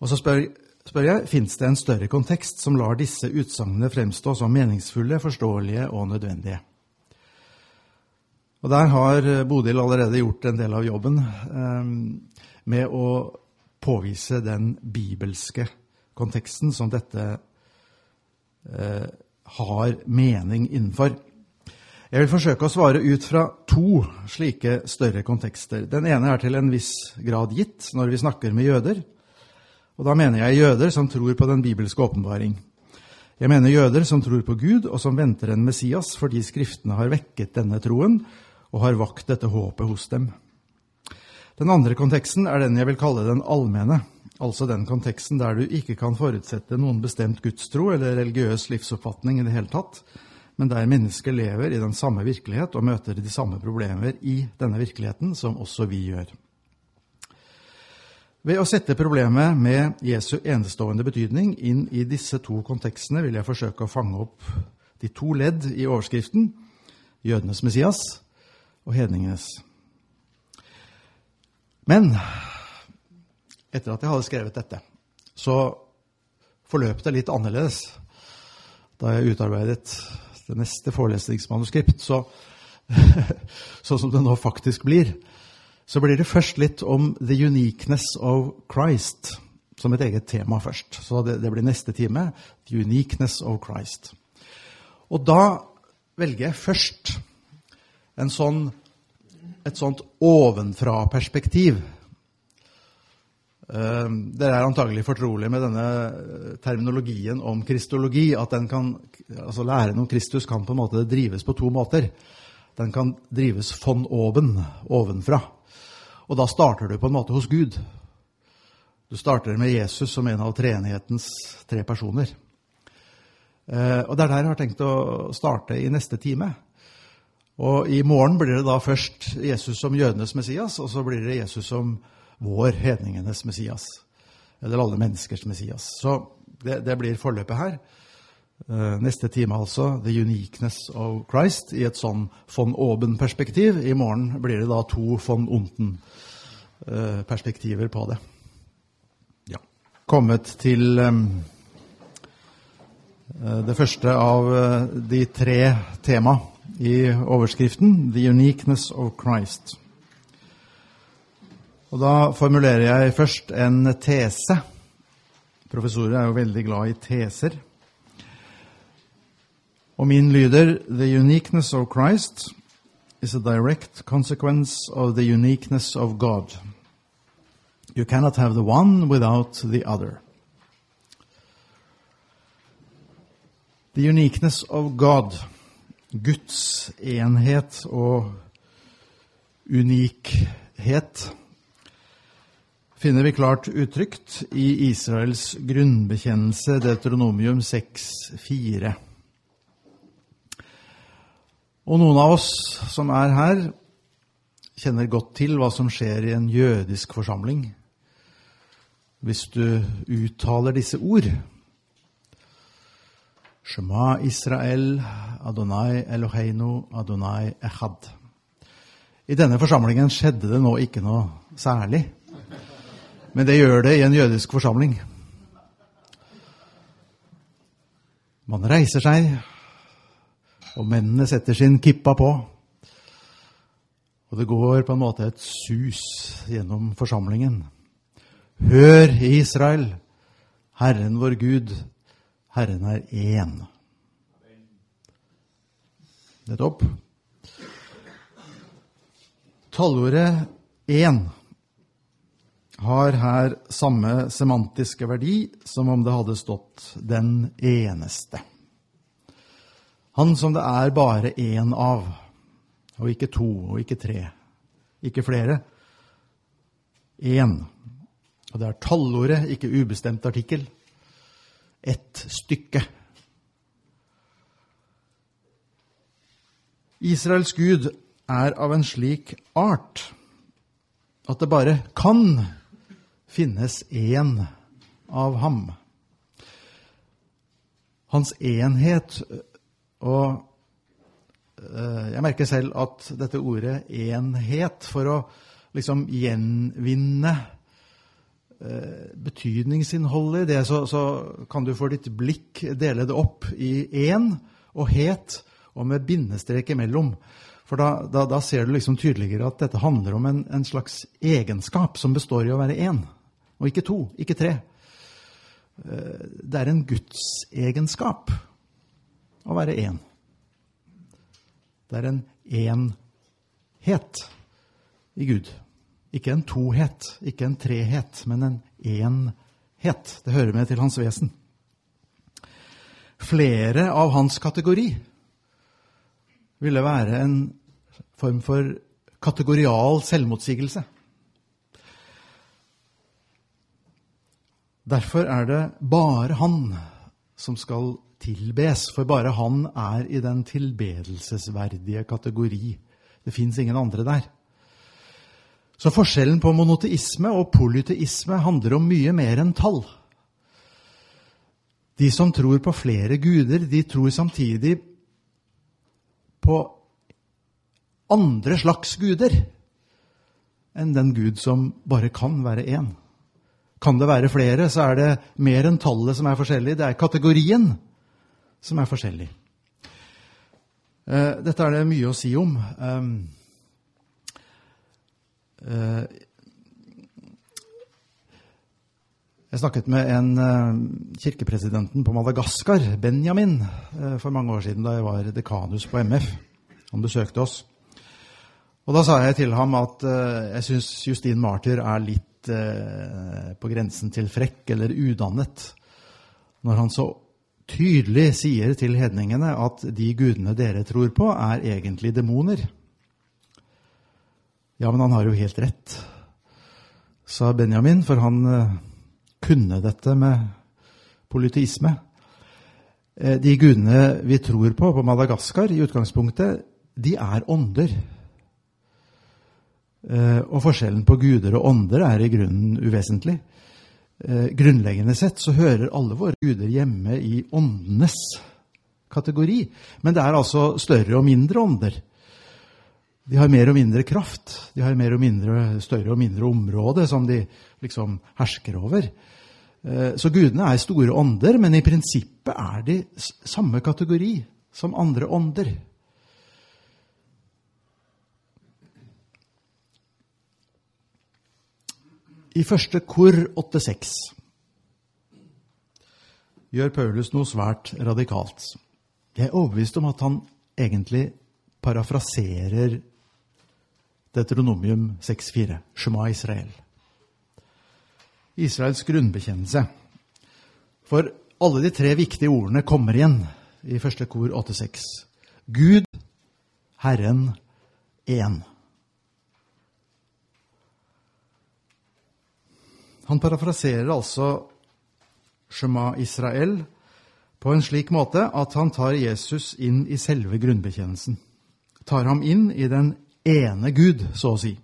Og så spør, spør jeg fins det en større kontekst som lar disse utsagnene fremstå som meningsfulle, forståelige og nødvendige. Og Der har Bodil allerede gjort en del av jobben eh, med å påvise den bibelske konteksten som dette eh, har mening innenfor. Jeg vil forsøke å svare ut fra to slike større kontekster. Den ene er til en viss grad gitt når vi snakker med jøder. Og da mener jeg jøder som tror på den bibelske åpenbaring. Jeg mener jøder som tror på Gud, og som venter en Messias fordi Skriftene har vekket denne troen og har vakt dette håpet hos dem. Den andre konteksten er den jeg vil kalle den allmenne, altså den konteksten der du ikke kan forutsette noen bestemt gudstro eller religiøs livsoppfatning i det hele tatt, men der mennesker lever i den samme virkelighet og møter de samme problemer i denne virkeligheten som også vi gjør. Ved å sette problemet med Jesu enestående betydning inn i disse to kontekstene vil jeg forsøke å fange opp de to ledd i overskriften jødenes Messias og hedningenes. Men etter at jeg hadde skrevet dette, så forløp det litt annerledes da jeg utarbeidet det neste forelesningsmanuskript. Så, sånn som det nå faktisk blir, så blir det først litt om the uniqueness of Christ. som et eget tema først. Så det, det blir neste time. The uniqueness of Christ. Og da velger jeg først sånn, et sånt ovenfra-perspektiv. Uh, dere er antagelig fortrolige med denne terminologien om kristologi. At kan, altså læren om Kristus kan på en måte drives på to måter. Den kan drives von oben, ovenfra. Og da starter du på en måte hos Gud. Du starter med Jesus som en av treenighetens tre personer. Uh, og det er der jeg har tenkt å starte i neste time. Og I morgen blir det da først Jesus som jødenes Messias, og så blir det Jesus som vår hedningenes Messias. Eller alle menneskers Messias. Så det, det blir forløpet her. Uh, neste time altså The Uniqueness of Christ i et sånn von Oben-perspektiv. I morgen blir det da to von Unten-perspektiver uh, på det. Ja. Kommet til um, det første av de tre tema i overskriften 'The Uniqueness of Christ'. Og Da formulerer jeg først en tese. Professorer er jo veldig glad i teser. Og min lyder 'The uniqueness of Christ is a direct consequence of the uniqueness of God'. You cannot have the one without the other. The uniqueness of God Guds enhet og unikhet finner vi klart uttrykt i Israels grunnbekjennelse, Deuteronomium 6,4. Og noen av oss som er her, kjenner godt til hva som skjer i en jødisk forsamling hvis du uttaler disse ord. Shema Israel, Adonai Eloheinu, Adonai Echad. I denne forsamlingen skjedde det nå ikke noe særlig. Men det gjør det i en jødisk forsamling. Man reiser seg, og mennene setter sin kippa på. Og det går på en måte et sus gjennom forsamlingen. Hør, Israel, Herren vår Gud, Herren er én. Nettopp. Tallordet én har her samme semantiske verdi som om det hadde stått 'den eneste'. Han som det er bare én av, og ikke to og ikke tre, ikke flere. Én. Og det er tallordet, ikke ubestemt artikkel ett stykke. Israels Gud er av en slik art at det bare kan finnes én av ham. Hans enhet Og eh, jeg merker selv at dette ordet 'enhet', for å liksom gjenvinne Eh, betydningsinnholdet i det, så, så, kan du for ditt blikk dele det opp i én og het, og med bindestrek imellom. For da, da, da, ser du liksom tydeligere at dette handler om en, en slags egenskap som består i å være én, og ikke to, ikke tre. Eh, det er en gudsegenskap å være én. Det er en enhet i Gud. Ikke en tohet, ikke en trehet, men en enhet. Det hører med til hans vesen. Flere av hans kategori ville være en form for kategorial selvmotsigelse. Derfor er det bare han som skal tilbes, for bare han er i den tilbedelsesverdige kategori. Det fins ingen andre der. Så forskjellen på monoteisme og polyteisme handler om mye mer enn tall. De som tror på flere guder, de tror samtidig på andre slags guder enn den Gud som bare kan være én. Kan det være flere, så er det mer enn tallet som er forskjellig. Det er kategorien som er forskjellig. Uh, dette er det mye å si om. Ehm, uh, Jeg snakket med en uh, kirkepresidenten på Madagaskar, Benjamin, uh, for mange år siden da jeg var dekanus på MF. Han besøkte oss. Og da sa jeg til ham at uh, jeg syns Justin Martyr er litt på grensen til frekk eller udannet når han så tydelig sier til hedningene at de gudene dere tror på, er egentlig demoner. Ja, men han har jo helt rett, sa Benjamin, for han kunne dette med polyteisme. Eh, de gudene vi tror på på Madagaskar, i utgangspunktet, de er ånder. Eh, og forskjellen på guder og ånder er i grunnen uvesentlig. Eh, grunnleggende sett så hører alle våre guder hjemme i åndenes kategori. Men det er altså større og mindre ånder. De har mer og mindre kraft. De har mer og mindre, større og mindre område som de liksom hersker over. Eh, så gudene er store ånder, men i prinsippet er de samme kategori som andre ånder. I første kor 8.6 gjør Paulus noe svært radikalt. Jeg er overbevist om at han egentlig parafraserer Deuteronomium 6.4, Shema Israel. Israels grunnbekjennelse. For alle de tre viktige ordene kommer igjen i første kor 8.6. Gud, Herren, én. Han parafraserer altså Shema Israel på en slik måte at han tar Jesus inn i selve grunnbekjennelsen. Tar ham inn i den ene Gud, så å si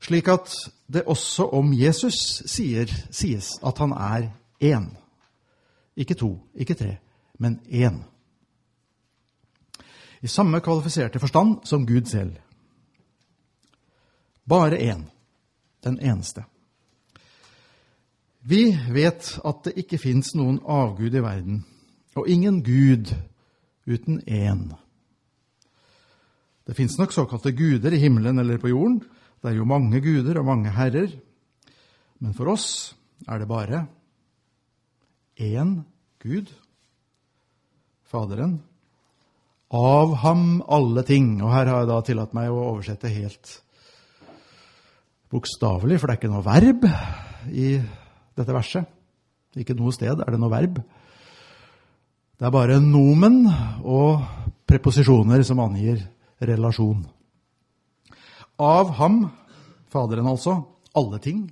slik at det også om Jesus sier, sies at han er én. Ikke to, ikke tre, men én. I samme kvalifiserte forstand som Gud selv. Bare én. Den eneste. Vi vet at det ikke fins noen avgud i verden, og ingen Gud uten én. Det fins nok såkalte guder i himmelen eller på jorden, det er jo mange guder og mange herrer, men for oss er det bare én Gud, Faderen. Av ham alle ting. Og her har jeg da tillatt meg å oversette helt bokstavelig, for det er ikke noe verb i dette verset. Ikke noe sted er det noe verb. Det er bare nomen og preposisjoner som angir relasjon. Av ham, Faderen altså, alle ting,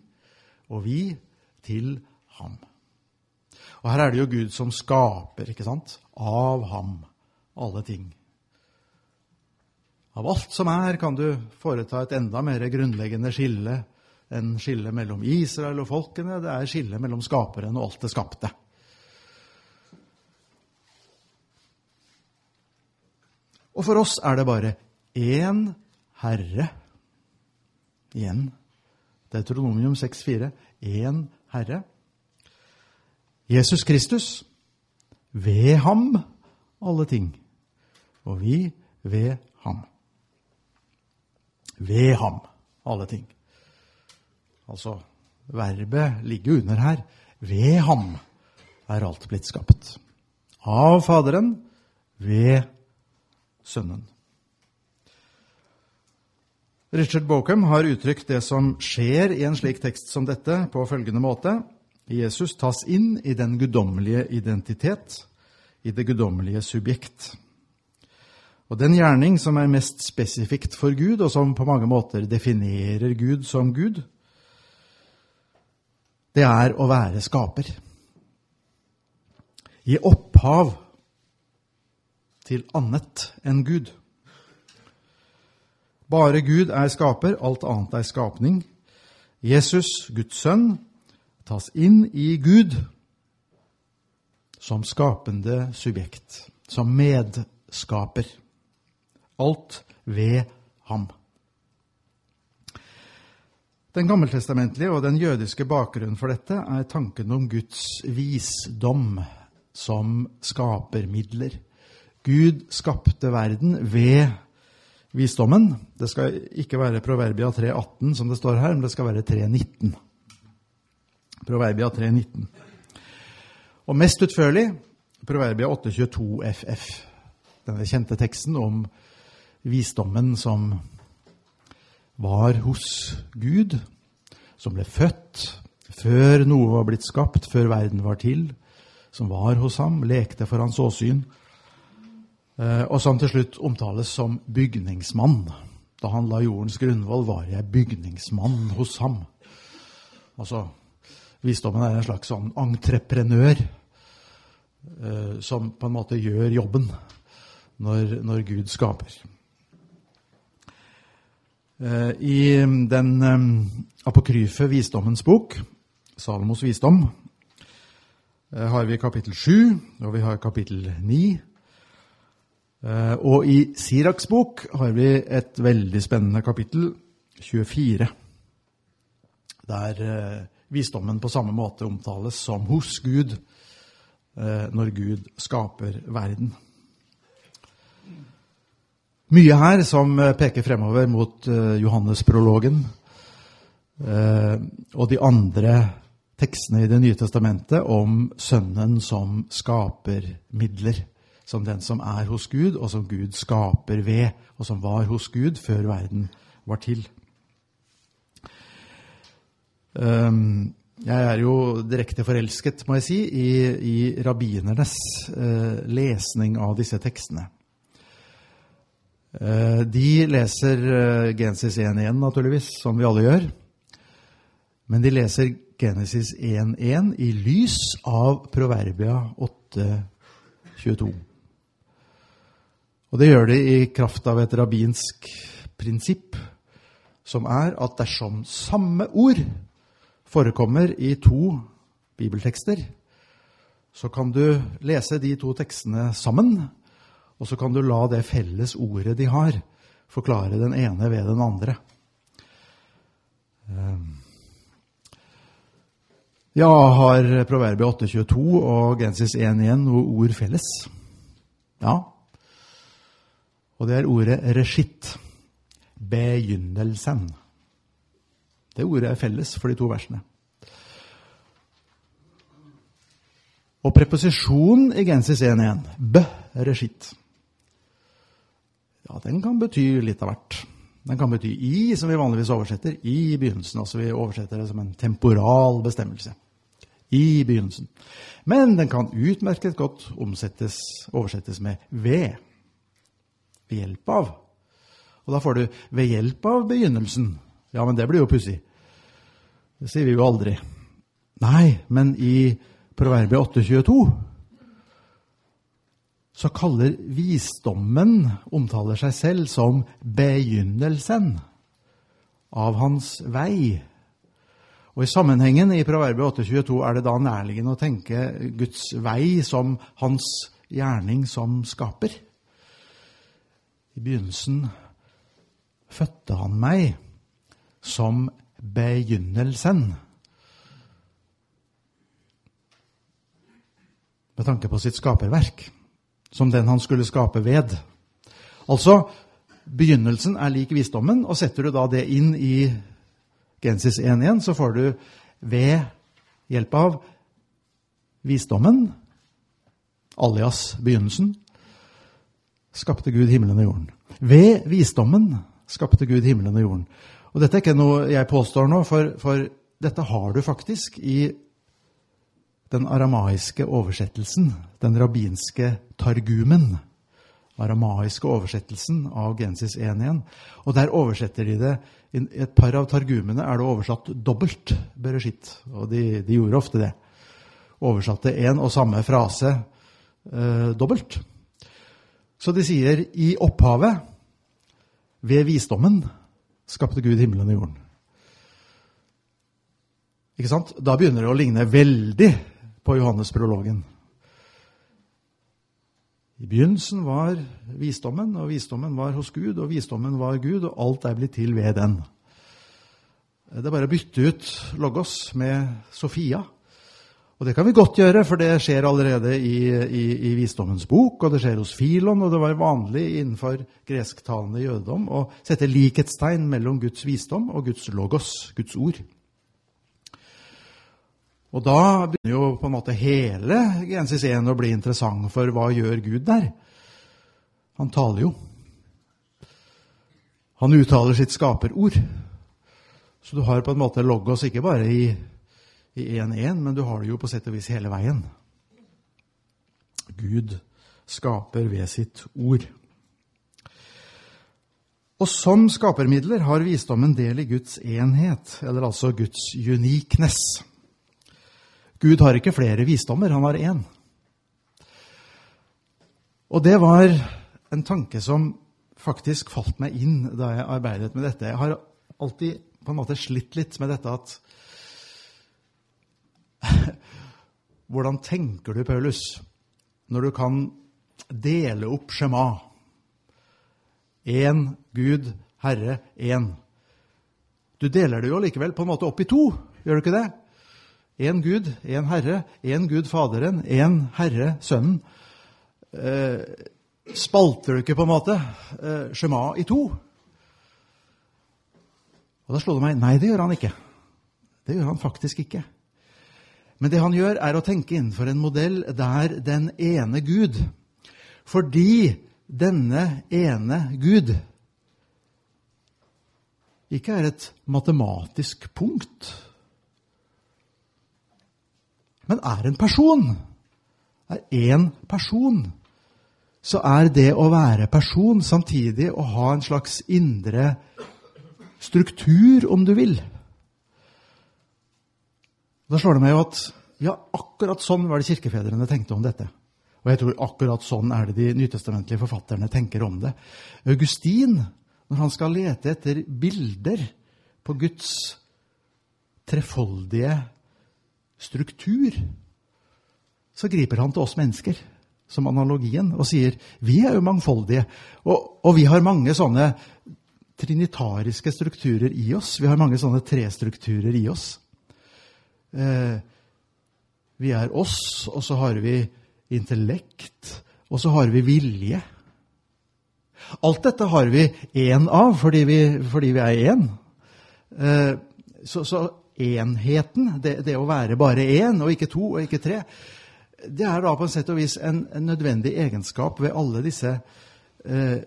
og vi til ham. Og her er det jo Gud som skaper, ikke sant? Av ham, alle ting. Av alt som er, kan du foreta et enda mer grunnleggende skille enn skillet mellom Israel og folkene. Det er skillet mellom skaperen og alt det skapte. Og for oss er det bare én Herre Igjen Deuteronomium 6,4. Én Herre. Jesus Kristus. Ved ham alle ting. Og vi ved ham. Ved ham alle ting. Altså, verbet ligger under her. Ved ham er alt blitt skapt. Av Faderen, ved Sønnen. Richard Bokum har uttrykt det som skjer i en slik tekst som dette, på følgende måte. Jesus tas inn i den guddommelige identitet, i det guddommelige subjekt. Og den gjerning som er mest spesifikt for Gud, og som på mange måter definerer Gud som Gud, det er å være skaper. Gi opphav til annet enn Gud. Bare Gud er skaper, alt annet er skapning. Jesus, Guds sønn, tas inn i Gud som skapende subjekt, som medskaper. Alt ved ham. Den gammeltestamentlige og den jødiske bakgrunnen for dette er tanken om Guds visdom som skapermidler. Gud skapte verden ved visdommen. Det skal ikke være Proverbia 3,18 som det står her, men det skal være 3,19. Proverbia 3,19. Og mest utførlig Proverbia 8,22 FF. Denne kjente teksten om visdommen som var hos Gud, som ble født før noe var blitt skapt, før verden var til, som var hos ham, lekte for hans åsyn, eh, og som til slutt omtales som bygningsmann. Da han la jordens grunnvoll, var jeg bygningsmann hos ham. Altså, Visdommen er en slags sånn entreprenør eh, som på en måte gjør jobben når, når Gud skaper. Eh, I den eh, apokryfe Visdommens bok, Salomos visdom, eh, har vi kapittel 7, og vi har kapittel 9. Eh, og i Siraks bok har vi et veldig spennende kapittel, 24, der visdommen på samme måte omtales som hos Gud når Gud skaper verden. Mye her som eh, peker fremover mot Johannesprologen Johannes-prologen og de andre tekstene i Det nye testamentet om Sønnen som skaper midler. Som den som er hos Gud, og som Gud skaper ved, og som var hos Gud før verden var til. Ehm, jeg er jo direkte forelsket, må jeg si, i, i rabbinernes lesning av disse tekstene. Uh, de leser uh, Genesis 1.1, naturligvis, som vi alle gjør. Men de leser Genesis 1.1 i lys av Proverbia 8.22. Og det gjør de i kraft av et rabbinsk prinsipp, som er at dersom samme ord forekommer i to bibeltekster, så kan du lese de to tekstene sammen, og så kan du la det felles ordet de har, forklare den ene ved den andre. Ehm. Ja, har Proverbet 8,22 og Gensis 1,1 noe ord felles? Ja. Og det er ordet regitt. Begynnelsen. Det ordet er felles for de to versene. Og preposisjonen i Gensis 1.1, bø, reshit, ja, den kan bety litt av hvert. Den kan bety i, som vi vanligvis oversetter, i begynnelsen. Altså vi oversetter det som en temporal bestemmelse. I begynnelsen. Men den kan utmerket godt omsettes, oversettes med ved. Ved hjelp av. Og da får du 'ved hjelp av begynnelsen'. Ja, men det blir jo pussig. Det sier vi jo aldri. Nei, men i proverbet 8,22 så kaller visdommen omtaler seg selv som begynnelsen av hans vei. Og I sammenhengen i Proverbet 8,22 er det da nærliggende å tenke Guds vei som hans gjerning som skaper. I begynnelsen fødte han meg som begynnelsen. Med tanke på sitt skaperverk, som den han skulle skape ved. Altså, begynnelsen er lik visdommen, og setter du da det inn i Gensis 1.1, så får du ved hjelp av visdommen, alias begynnelsen, skapte Gud himmelen og jorden. Ved visdommen skapte Gud himmelen og jorden. Og dette er ikke noe jeg påstår nå, for, for dette har du faktisk i den aramaiske oversettelsen, den rabbinske targumen. Aramaiske oversettelsen av Genesis 1.1. Og der oversetter de det I et par av targumene er det oversatt dobbelt bereshit. Og de, de gjorde ofte det. Oversatte én og samme frase eh, dobbelt. Så de sier i opphavet, ved visdommen, skapte Gud himmelen og jorden. Ikke sant? Da begynner det å ligne veldig på Johannes-prologen. I begynnelsen var visdommen, og visdommen var hos Gud, og visdommen var Gud, og alt er blitt til ved den. Det er bare å bytte ut Logos med Sofia. Og det kan vi godt gjøre, for det skjer allerede i, i, i Visdommens bok, og det skjer hos Filon, og det var vanlig innenfor gresktalende jødedom å sette likhetstegn mellom Guds visdom og Guds logos, Guds ord. Og da begynner jo på en måte hele Genesis 1 å bli interessant, for hva gjør Gud der? Han taler jo. Han uttaler sitt skaperord. Så du har på en måte logos ikke bare i 1.1, men du har det jo på sett og vis hele veien. Gud skaper ved sitt ord. Og som skapermidler har visdommen del i Guds enhet, eller altså Guds uniqueness. Gud har ikke flere visdommer, han har én. Og det var en tanke som faktisk falt meg inn da jeg arbeidet med dette. Jeg har alltid på en måte slitt litt med dette at Hvordan tenker du, Paulus, når du kan dele opp skjema? Én Gud, Herre, én. Du deler det jo likevel på en måte opp i to, gjør du ikke det? Én Gud, én Herre, én Gud Faderen, én Herre Sønnen. Eh, spalter du ikke på en måte eh, skjema i to? Og Da slo det meg nei, det gjør han ikke. Det gjør han faktisk ikke. Men det han gjør, er å tenke innenfor en modell der den ene Gud Fordi denne ene Gud ikke er et matematisk punkt, men er en person, er én person, så er det å være person samtidig å ha en slags indre struktur, om du vil. Da slår det meg jo at ja, akkurat sånn var det kirkefedrene tenkte om dette. Og jeg tror akkurat sånn er det de nytestamentlige forfatterne tenker om det. Augustin, når han skal lete etter bilder på Guds trefoldige struktur, så griper han til oss mennesker som analogien og sier vi er jo mangfoldige, og, og vi har mange sånne trinitariske strukturer i oss. Vi har mange sånne trestrukturer i oss. Eh, vi er oss, og så har vi intellekt, og så har vi vilje. Alt dette har vi én av fordi vi, fordi vi er én. Eh, så, så enheten, det, det, å være bare én og ikke to og ikke tre, det er da på en sett og vis en, en nødvendig egenskap ved alle disse, eh,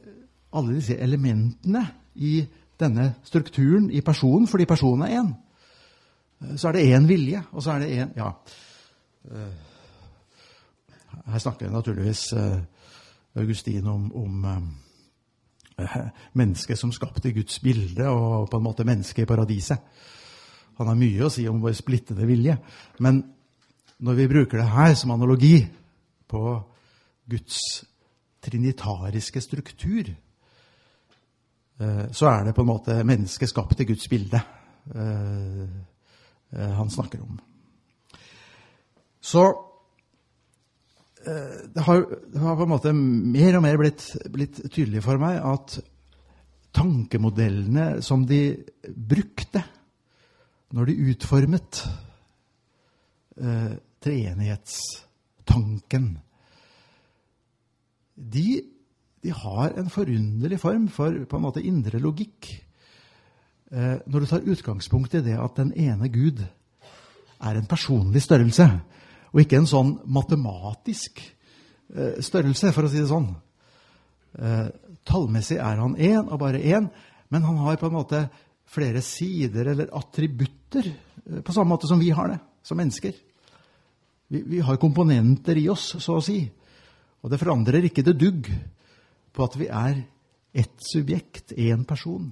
alle disse elementene i denne strukturen i personen, fordi personen er én. Eh, så er det én vilje, og så er det én Ja. Eh, her snakker jeg naturligvis eh, Augustin om, om mennesket som skapte Guds bilde, og på en måte mennesket i paradiset. Han har mye å si om vår splittede vilje. Men når vi bruker det her som analogi på Guds trinitariske struktur, så er det på en måte mennesket skapt i Guds bilde han snakker om. Så eh, det har, det har, på en måte mer og mer blitt, blitt, tydelig for meg at tankemodellene som de brukte når de utformet eh, treenighetstanken de, de, har en forunderlig form for på en måte indre logikk. Eh, når du tar utgangspunkt i det at den ene Gud er en personlig størrelse og ikke en sånn matematisk eh, størrelse, for å si det sånn. Eh, tallmessig er han én og bare én, men han har på en måte flere sider eller attributter, eh, på samme måte som vi har det som mennesker. Vi, vi har komponenter i oss, så å si. Og det forandrer ikke det dugg på at vi er ett subjekt, én person.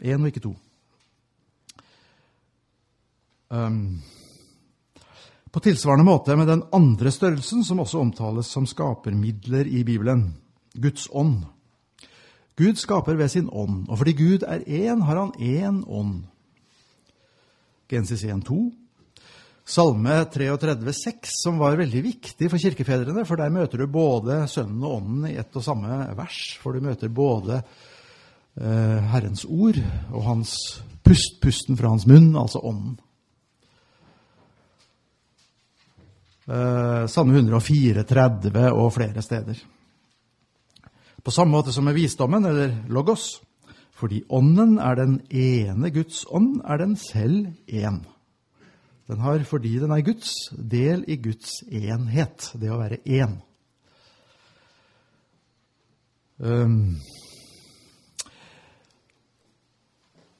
Én og ikke to. Um, på tilsvarende måte med den andre størrelsen, som også omtales som skapermidler i Bibelen Guds ånd. Gud skaper ved sin ånd, og fordi Gud er én, har han én ånd. Gensis 1,2. Salme 33, 6, som var veldig viktig for kirkefedrene, for der møter du både Sønnen og Ånden i ett og samme vers. For du møter både eh, Herrens ord og hans pust, pusten fra hans munn, altså Ånden. Eh, Salme 134 og flere steder. På samme måte som med visdommen, eller logos. Fordi ånden er den ene Guds ånd, er den selv én. Den har, fordi den er Guds, del i Guds enhet, det å være én. Um,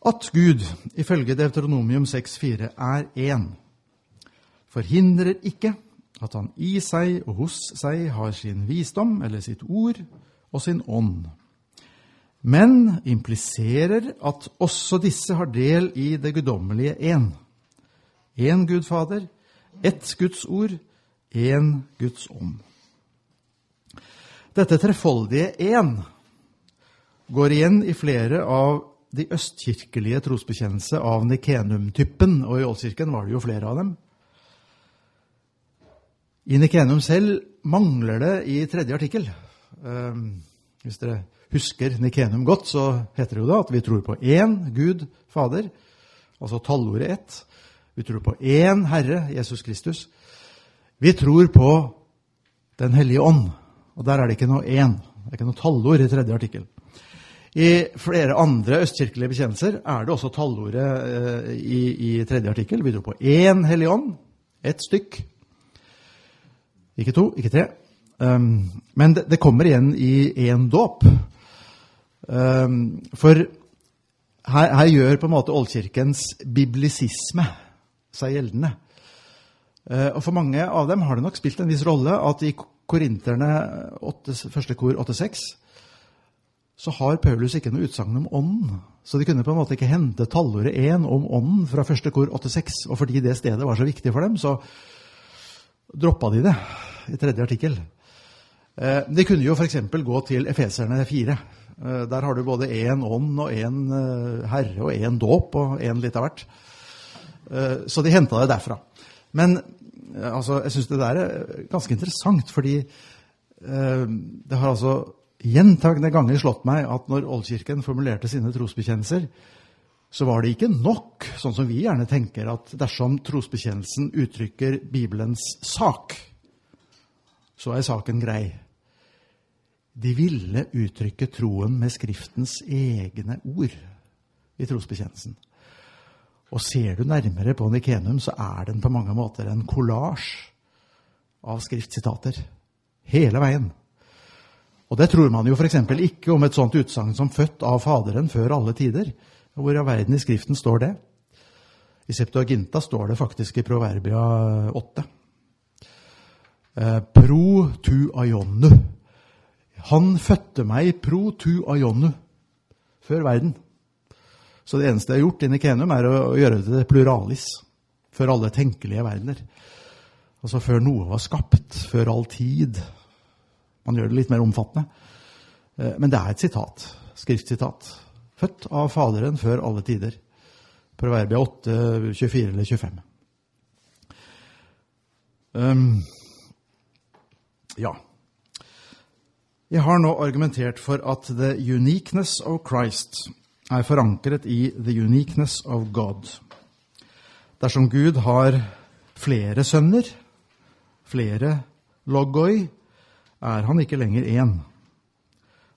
at Gud, ifølge Deuteronomium 6,4, er én, forhindrer ikke at han i seg og hos seg har sin visdom, eller sitt ord, og sin ånd. Men impliserer at også disse har del i det guddommelige én én Gud Fader, ett Guds ord, én Guds ånd. Dette trefoldige én går igjen i flere av de østkirkelige trosbekjennelse av Nikenum-typen, og i Ålkirken var det jo flere av dem. I Nikenum selv mangler det i tredje artikkel. Um, hvis dere husker Nikenum godt, så heter det jo da at vi tror på én Gud Fader, altså tallordet ett. Vi tror på én Herre, Jesus Kristus. Vi tror på Den hellige ånd. Og der er det ikke noe én. Det er ikke noe tallord i tredje artikkel. I flere andre østkirkelige bekjennelser er det også tallordet eh, i, i, tredje artikkel. Vi tror på én hellig ånd, ett stykk. Ikke to, ikke tre. Um, men det, kommer igjen i én dåp. Um, for her, her, gjør på en måte Oldkirkens biblisisme seg gjeldende. Eh, og For mange av dem har det nok spilt en viss rolle at i Korinterne 8, første kor 8-6 så har Paulus ikke noe utsagn om ånden. Så de kunne på en måte ikke hente tallordet 1 om ånden fra første kor 8-6. Og fordi det stedet var så viktig for dem, så droppa de det i tredje artikkel. Eh, de kunne jo f.eks. gå til Efeserne 4. Eh, der har du både én ånd og én herre og én dåp og én litt av hvert. Eh, så de henta det derfra. Men eh, altså, jeg syns det der er ganske interessant, fordi eh, det har altså gjentagende ganger slått meg at når Oldkirken formulerte sine trosbekjennelser, så var det ikke nok, sånn som vi gjerne tenker, at dersom trosbekjennelsen uttrykker Bibelens sak, så er saken grei. De ville uttrykke troen med Skriftens egne ord i trosbekjennelsen. Og ser du nærmere på Nikenum, så er den på mange måter en kollasj av skriftsitater. Hele veien. Og det tror man jo f.eks. ikke om et sånt utsagn som 'født av Faderen før alle tider'. Hvor i verden i Skriften står det? I Septuaginta står det faktisk i Proverbia 8. Eh, pro tu aionu. Han fødte meg pro tu aionu. Før verden. Så det eneste jeg har gjort i Nikenum, er å, gjøre det til pluralis. Før alle tenkelige verdener. Altså før noe var skapt. Før all tid. Man gjør det litt mer omfattende. Eh, men det er et sitat. Skriftsitat. Født av Faderen før alle tider. Proverbia 8, 24 eller 25. Um, ja. Jeg har nå argumentert for at the uniqueness of Christ er forankret i the uniqueness of God. Dersom Gud har flere sønner, flere logoi, er han ikke lenger én.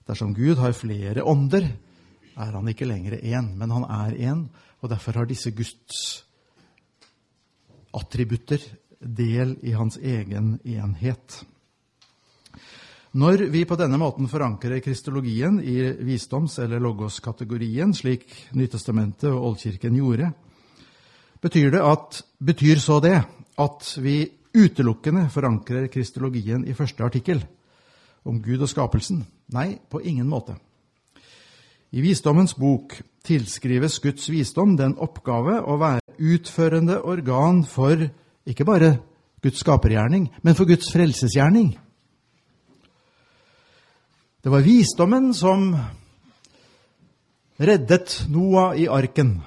Dersom Gud har flere ånder, er han ikke lenger én, men han er én, og derfor har disse Guds attributter del i hans egen enhet. Når vi på denne måten forankrer kristologien i visdoms- eller logos-kategorien, slik Nytestamentet og Oldkirken gjorde, betyr, at, betyr, så det at vi utelukkende forankrer kristologien i første artikkel om Gud og skapelsen? Nei, på ingen måte. I Visdommens bok tilskrives Guds visdom den oppgave å være utførende organ for ikke bare Guds skapergjerning, men for Guds frelsesgjerning. Det var visdommen som reddet Noah i arken.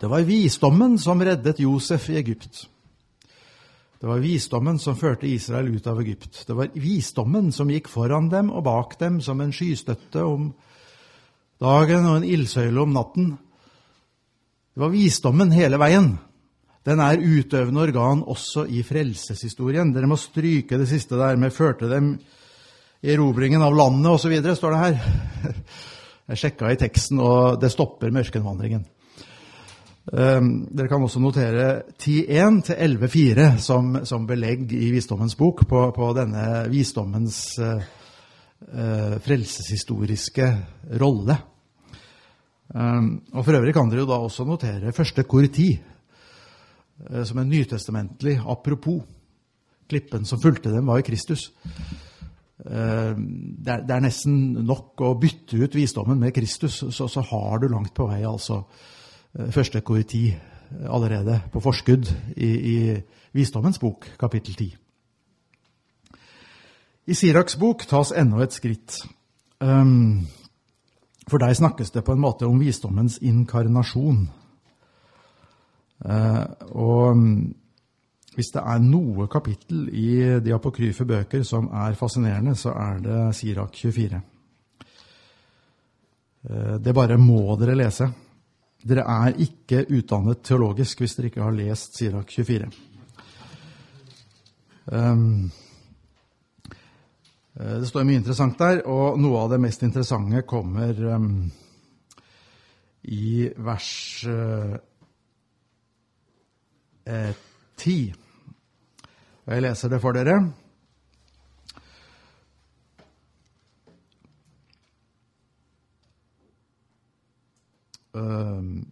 Det var visdommen som reddet Josef i Egypt. Det var visdommen som førte Israel ut av Egypt. Det var visdommen som gikk foran dem og bak dem som en skystøtte om dagen og en ildsøyle om natten. Det var visdommen hele veien. Den er utøvende organ også i frelseshistorien. Dere må stryke det siste der med 'førte dem' erobringen av landet osv., står det her. Jeg sjekka i teksten, og det stopper med ørkenvandringen. Um, dere kan også notere 10.1 til 11.4 som, som belegg i Visdommens bok på, på denne visdommens uh, uh, frelseshistoriske rolle. Um, og For øvrig kan dere jo da også notere første kor 10 uh, som en nytestamentlig apropos. Klippen som fulgte dem, var i Kristus. Er, det er, nesten nok å bytte ut visdommen med Kristus, så, så har du langt på vei altså Eh, første koriti allerede på forskudd i, i Visdommens bok, kapittel 10. I Siraks bok tas enda et skritt. For deg snakkes det på en måte om visdommens inkarnasjon. Og hvis det er noe kapittel i de apokryfe bøker som er fascinerende, så er det Sirak 24. Eh, det bare må dere lese. Dere er ikke utdannet teologisk hvis dere ikke har lest Sirak 24. Ehm, eh, det står mye interessant der, og noe av det mest interessante kommer ehm, i vers eh, 10. Og jeg leser det for dere. Ehm.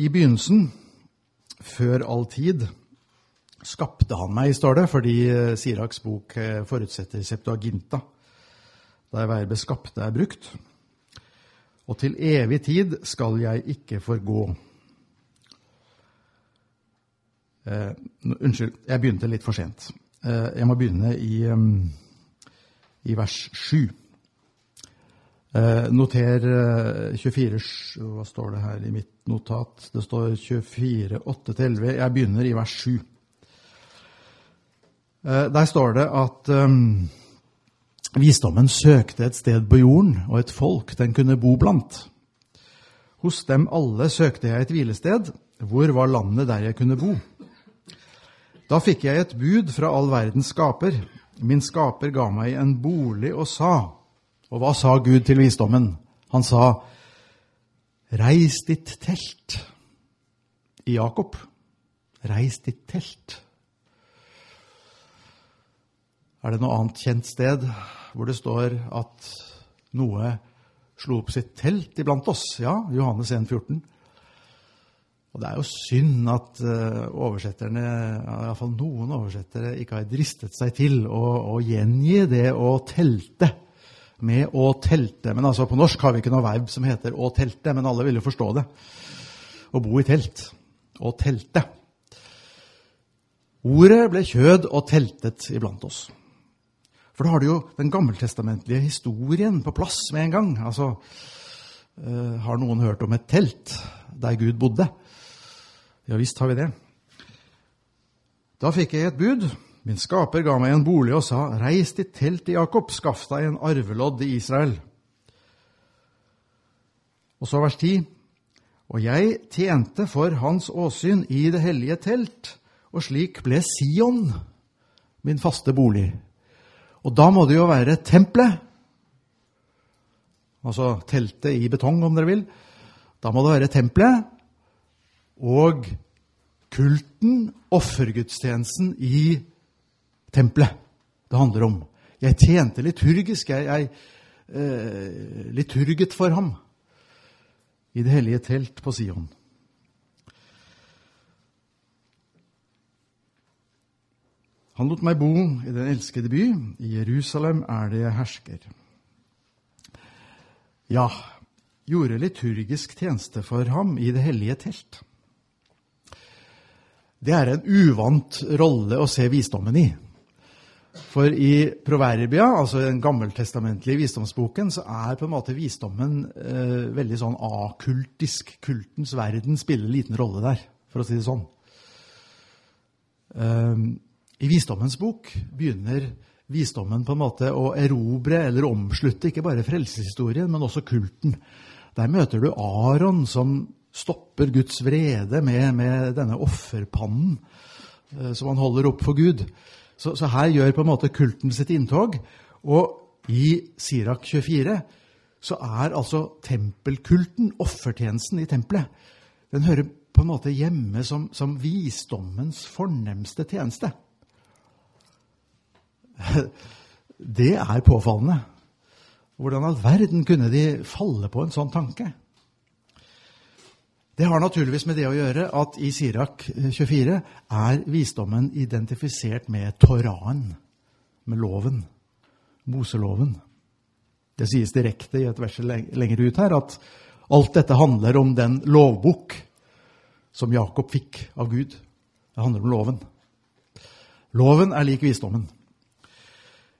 I begynnelsen, før all tid, skapte han meg, står det, fordi eh, Siraks bok eh, forutsetter Septuaginta, der verbet 'skapte' er brukt. Og til evig tid skal jeg ikke forgå. Eh, unnskyld, jeg begynte litt for sent. Uh, jeg må begynne i, um, i vers 7. Uh, noter eh, 24 Hva står det her i mitt notat? Det står 24, 8-11. Jeg begynner i vers 7. Eh, der står det at um, visdommen søkte et sted på jorden og et folk den kunne bo blant. Hos dem alle søkte jeg et hvilested. Hvor var landet der jeg kunne bo? Da fikk jeg et bud fra all verdens skaper. Min skaper ga meg en bolig og sa:" Og hva sa Gud til visdommen? Han sa, Reis ditt telt i Jakob. Reis ditt telt. Er det noe annet kjent sted hvor det står at noe slo opp sitt telt iblant oss? Ja, Johannes 1, 14. Og det er jo synd at uh, oversetterne, iallfall noen oversettere, ikke har dristet seg til å, å gjengi det å telte med å telte. Men altså, på norsk har vi ikke noe verb som heter 'å telte', men alle vil jo forstå det. Å bo i telt. Å telte. Ordet ble kjød og teltet iblant oss. For da har du jo den gammeltestamentlige historien på plass med en gang. Altså, uh, Har noen hørt om et telt der Gud bodde? Ja visst har vi det. Da fikk jeg et bud Min skaper ga meg en bolig og sa, Reis ditt telt i Jakob, skaff deg en arvelodd i Israel. Og så vers 10. Og jeg tjente for hans åsyn i det hellige telt, og slik ble Sion min faste bolig. Og da må det jo være tempelet, altså teltet i betong, om dere vil. Da må det være tempelet og kulten, offergudstjenesten, i tempelet det handler om. Jeg tjente liturgisk. Jeg, jeg eh, liturget for ham i det hellige telt på Sion. Han lot meg bo i den elskede by. I Jerusalem er det jeg hersker. Ja, gjorde liturgisk tjeneste for ham i det hellige telt. Det er en uvant rolle å se visdommen i. For i Proverbia, altså den gammeltestamentlige visdomsboken, så er på en måte visdommen eh, veldig sånn akultisk. Kultens verden spiller liten rolle der, for å si det sånn. Um, I Visdommens bok begynner visdommen på en måte å erobre eller omslutte ikke bare frelseshistorien, men også kulten. Der møter du Aron som stopper Guds vrede med, med denne offerpannen eh, som han holder opp for Gud. Så, så, her gjør på en måte kulten sitt inntog. Og i Sirak 24 så er altså tempelkulten, offertjenesten i tempelet, den hører på en måte hjemme som, som visdommens fornemste tjeneste. Det er påfallende. Hvordan all verden kunne de falle på en sånn tanke? Det har naturligvis med det å gjøre at i Sirak 24 er visdommen identifisert med Toraen, med loven, Moseloven. Det sies direkte i et vers lenger ut her at alt dette handler om den lovbok som Jakob fikk av Gud. Det handler om loven. Loven er lik visdommen.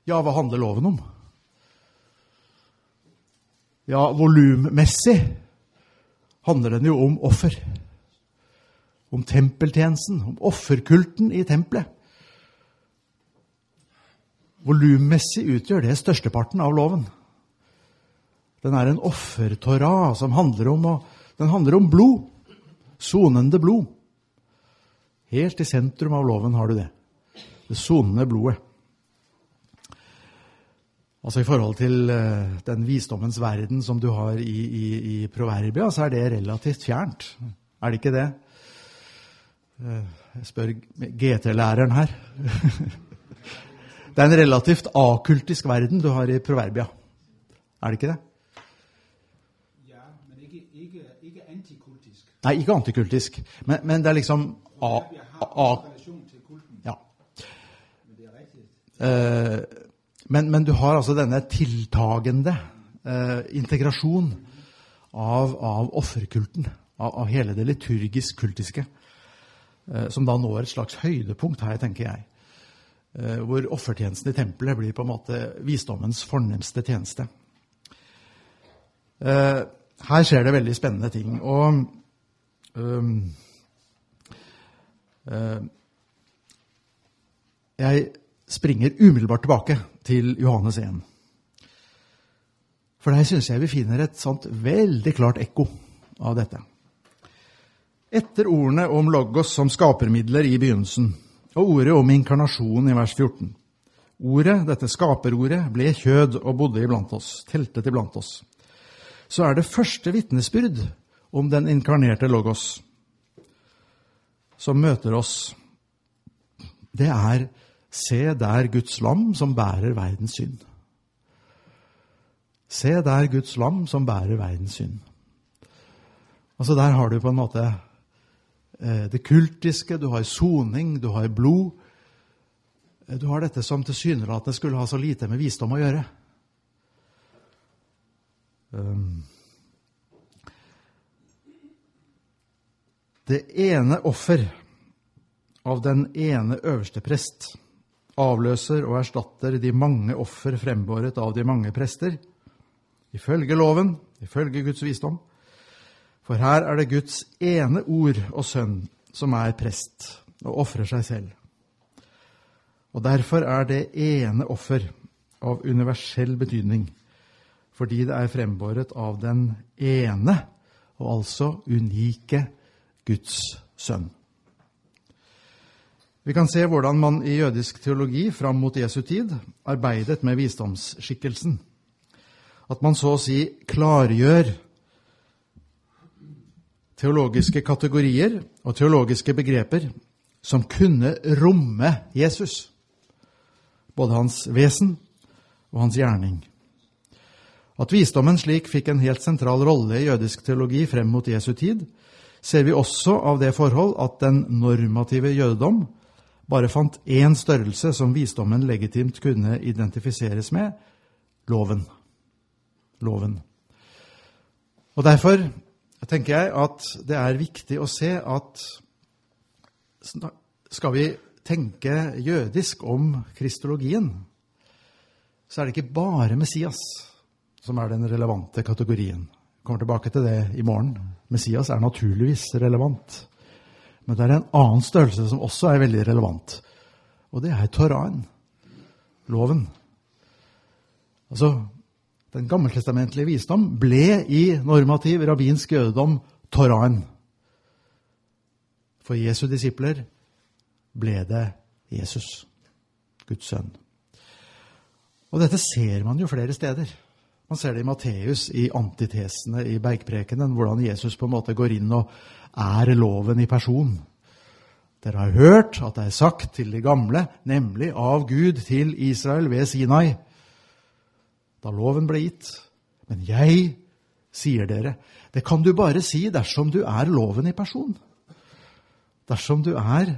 Ja, hva handler loven om? Ja, volummessig handler den jo om offer. Om tempeltjenesten, om offerkulten i tempelet. Volummessig utgjør det størsteparten av loven. Den er en offertorah som handler om, den handler om blod. Sonende blod. Helt i sentrum av loven har du det. Det sonende blodet. Altså I forhold til uh, den visdommens verden som du har i, i, i Proverbia, så er det relativt fjernt. Er det ikke det? Uh, jeg spør GT-læreren her. det er en relativt akultisk verden du har i Proverbia. Er det ikke det? Ja, men ikke, ikke, ikke antikultisk. Nei, ikke antikultisk. Men, men det er liksom a, a, a, Ja. Men det er riktig. Men, men, du har altså denne tiltagende eh, integrasjon av, av offerkulten, av, av, hele det liturgisk-kultiske, eh, som da når et slags høydepunkt her, tenker jeg. Eh, hvor offertjenesten i tempelet blir på en måte visdommens fornemste tjeneste. Eh, her skjer det veldig spennende ting. Og um, jeg springer umiddelbart tilbake til Johannes 1. For der syns jeg vi finner et sånt veldig klart ekko av dette. Etter ordene om logos som skapermidler i begynnelsen, og ordet om inkarnasjon i vers 14. Ordet, dette skaperordet, ble kjød og bodde iblant oss, teltet iblant oss. Så er det første vitnesbyrd om den inkarnerte logos som møter oss. Det er Se der Guds lam som bærer verdens synd. Se der Guds lam som bærer verdens synd. Altså Der har du på en måte eh, det kultiske, du har soning, du har blod. Eh, du har dette som tilsynelatende skulle ha så lite med visdom å gjøre. Um, det ene offer av den ene øverste prest avløser og erstatter de mange offer frembåret av de mange prester, ifølge loven, ifølge Guds visdom. For her er det Guds ene ord og sønn som er prest og ofrer seg selv. Og derfor er det ene offer av universell betydning, fordi det er frembåret av den ene, og altså unike, Guds sønn. Vi kan se hvordan man i jødisk teologi fram mot Jesu tid arbeidet med visdomsskikkelsen. At man så å si klargjør teologiske kategorier og teologiske begreper som kunne romme Jesus. Både hans vesen og hans gjerning. At visdommen slik fikk en helt sentral rolle i jødisk teologi frem mot Jesu tid, ser vi også av det forhold at den normative jødedom bare fant én størrelse som visdommen legitimt kunne identifiseres med loven. Loven. Og Derfor tenker jeg at det er viktig å se at skal vi tenke jødisk om kristologien, så er det ikke bare Messias som er den relevante kategorien. Jeg kommer tilbake til det i morgen. Messias er naturligvis relevant. Men det er en annen størrelse som også er veldig relevant. Og det er Toraen. Loven. Altså, Den gammeltestamentlige visdom ble i normativ rabbinsk jødedom Toraen. For Jesu disipler ble det Jesus, Guds sønn. Og dette ser man jo flere steder. Man ser det i Matteus, i antitesene i Bergprekenen, hvordan Jesus på en måte går inn og er loven i person. Dere har hørt at det er sagt til de gamle, nemlig av Gud til Israel ved Sinai, da loven ble gitt. Men jeg sier dere, det kan du bare si dersom du er loven i person. Dersom du er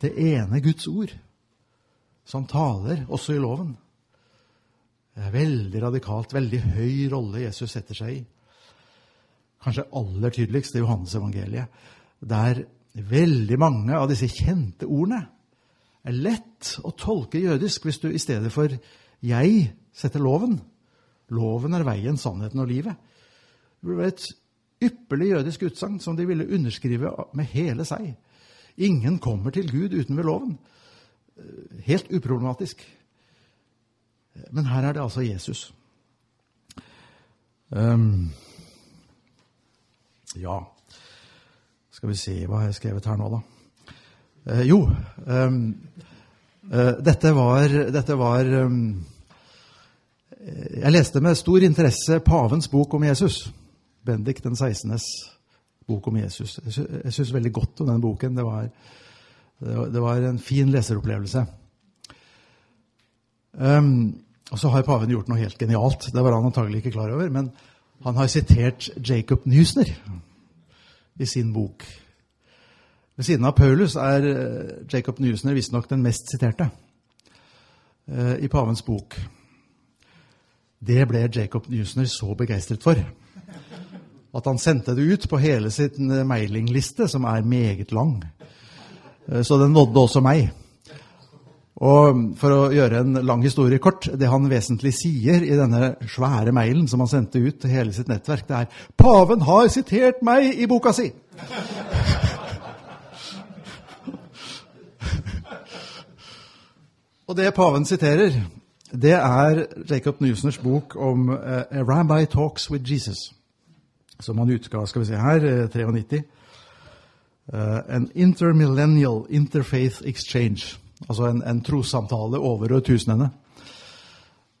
det ene Guds ord som taler også i loven. Det er veldig radikalt, veldig høy rolle Jesus setter seg i. Kanskje aller tydeligst i Johannes evangeliet, der veldig mange av disse kjente ordene er lett å tolke jødisk hvis du i stedet for 'jeg' setter loven. Loven er veien, sannheten og livet. Det burde være et ypperlig jødisk utsagn som de ville underskrive med hele seg. Ingen kommer til Gud uten ved loven. Helt uproblematisk. Men her er det altså Jesus. Um, ja Skal vi se hva jeg har skrevet her nå, da. Uh, jo um, uh, Dette var, dette var um, Jeg leste med stor interesse pavens bok om Jesus. Bendik den 16.s bok om Jesus. Jeg syns veldig godt om den boken. Det var, det var en fin leseropplevelse. Um, og så har paven gjort noe helt genialt. Det var han antagelig ikke klar over. Men han har sitert Jacob Newsner i sin bok. Ved siden av Paulus er Jacob Newsner visstnok den mest siterte uh, i pavens bok. Det ble Jacob Newsner så begeistret for at han sendte det ut på hele sin mailingliste, som er meget lang. Så den nådde også meg. Og for å gjøre en lang historie kort, det han vesentlig sier i denne svære mailen som han sendte ut til hele sitt nettverk, det er 'Paven har sitert meg i boka si'. Og det paven siterer, det er Jacob Newsners bok om uh, 'A Rabbi Talks with Jesus', som han utga skal vi se her, 93. Uh, an intermillennial interfaith exchange altså en, en trossamtale over årtusenene,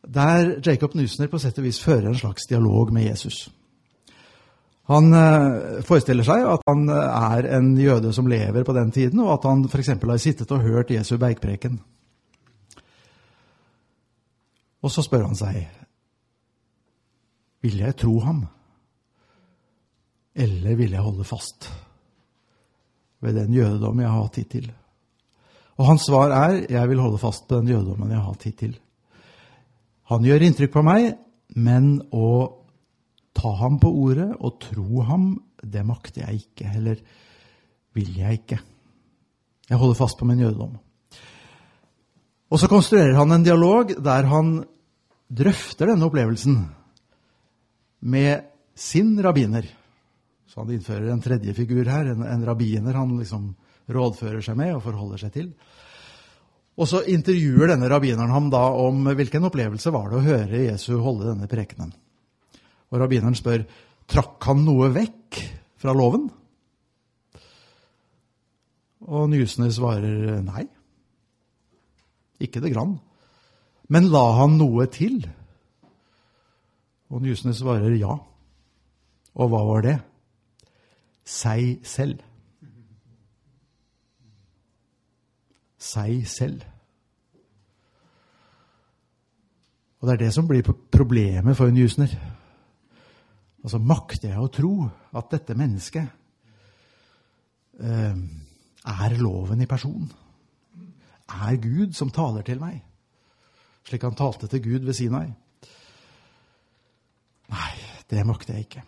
der Jacob Nusner på sett og vis fører en slags dialog med Jesus. Han eh, forestiller seg at han eh, er en jøde som lever på den tiden, og at han f.eks. har sittet og hørt Jesu bergpreken. Og så spør han seg vil jeg tro ham, eller vil jeg holde fast ved den jødedom jeg har hatt hittil? Og hans svar er jeg vil holde fast på den jødedommen jeg har hatt hittil. Han gjør inntrykk på meg, men å ta ham på ordet og tro ham, det makter jeg ikke, eller vil jeg ikke. Jeg holder fast på min jødedom. Og så konstruerer han en dialog der han drøfter denne opplevelsen med sin rabbiner. Så han innfører en tredje figur her, en, en rabbiner han liksom rådfører seg med og forholder seg til. Og så intervjuer denne rabbineren ham da om hvilken opplevelse var det å høre Jesu holde denne prekenen. Og rabbineren spør trakk han noe vekk fra loven. Og Nysene svarer nei. Ikke det grann. Men la han noe til? Og Nysene svarer ja. Og hva var det? Seg selv. Seg selv. Og det er det som blir problemet for en jusner. Altså, makter jeg å tro at dette mennesket eh, er loven i person? Er Gud som taler til meg, slik han talte til Gud ved Sinai? Nei, det makter jeg ikke.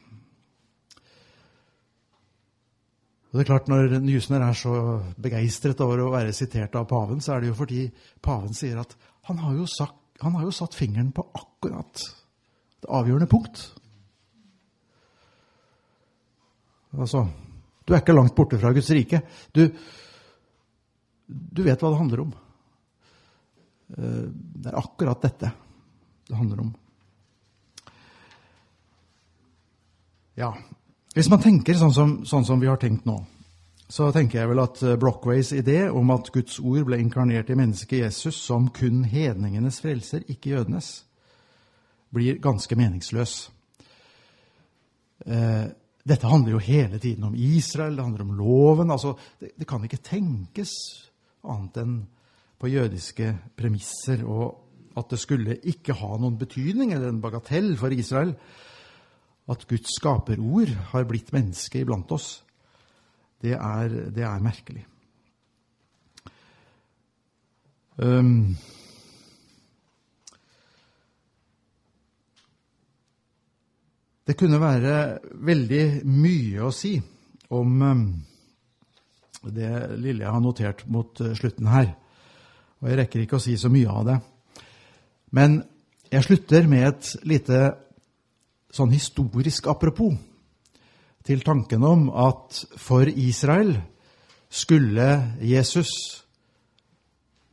Og det er klart Når Nysner er så begeistret over å være sitert av paven, så er det jo fordi paven sier at han har jo, sagt, han har jo satt fingeren på akkurat det avgjørende punkt. Altså, du er ikke langt borte fra Guds rike. Du, du vet hva det handler om. Eh, det er akkurat dette det handler om. Ja, hvis man tenker sånn som, sånn som, vi har tenkt nå, så tenker jeg vel at eh, Brockways idé om at Guds ord ble inkarnert i mennesket Jesus som kun hedningenes frelser, ikke jødenes, blir ganske meningsløs. Eh, dette handler jo hele tiden om Israel, det handler om loven. altså Det, det kan ikke tenkes annet enn på jødiske premisser. Og at det skulle ikke ha noen betydning, eller en bagatell for Israel, at Guds skaperord har blitt menneske iblant oss, det er, det er merkelig. Um, Det kunne være veldig mye å si om um, det lille jeg har notert mot uh, slutten her. Og jeg rekker ikke å si så mye av det. Men jeg slutter med et lite sånn historisk apropos til tanken om at for Israel skulle Jesus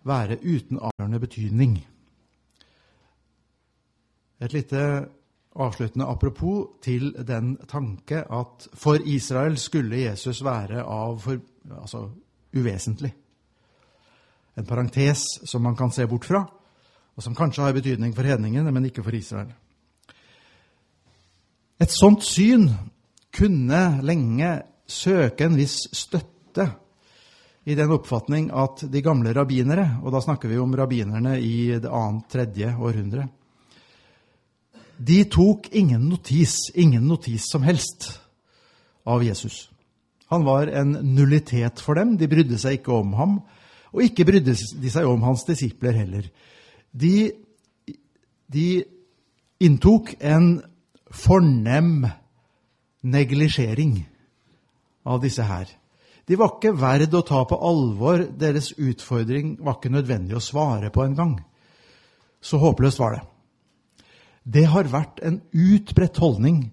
være uten avgjørende betydning. Et lite avsluttende apropos til den tanke at for Israel skulle Jesus være av for, altså, uvesentlig. En parentes som man kan se bort fra, og som kanskje har betydning for hedningene, men ikke for Israel. Et sånt syn kunne lenge søke en viss støtte i den oppfatning at de gamle rabbinere, og da snakker vi om rabbinerne i det annet, tredje århundre, de tok ingen notis, ingen notis som helst, av Jesus. Han var en nullitet for dem. De brydde seg ikke om ham. Og ikke brydde de seg om hans disipler heller. De, de inntok en fornem neglisjering av disse her. De var ikke verd å ta på alvor. Deres utfordring var ikke nødvendig å svare på engang. Så håpløst var det. Det har vært en utbredt holdning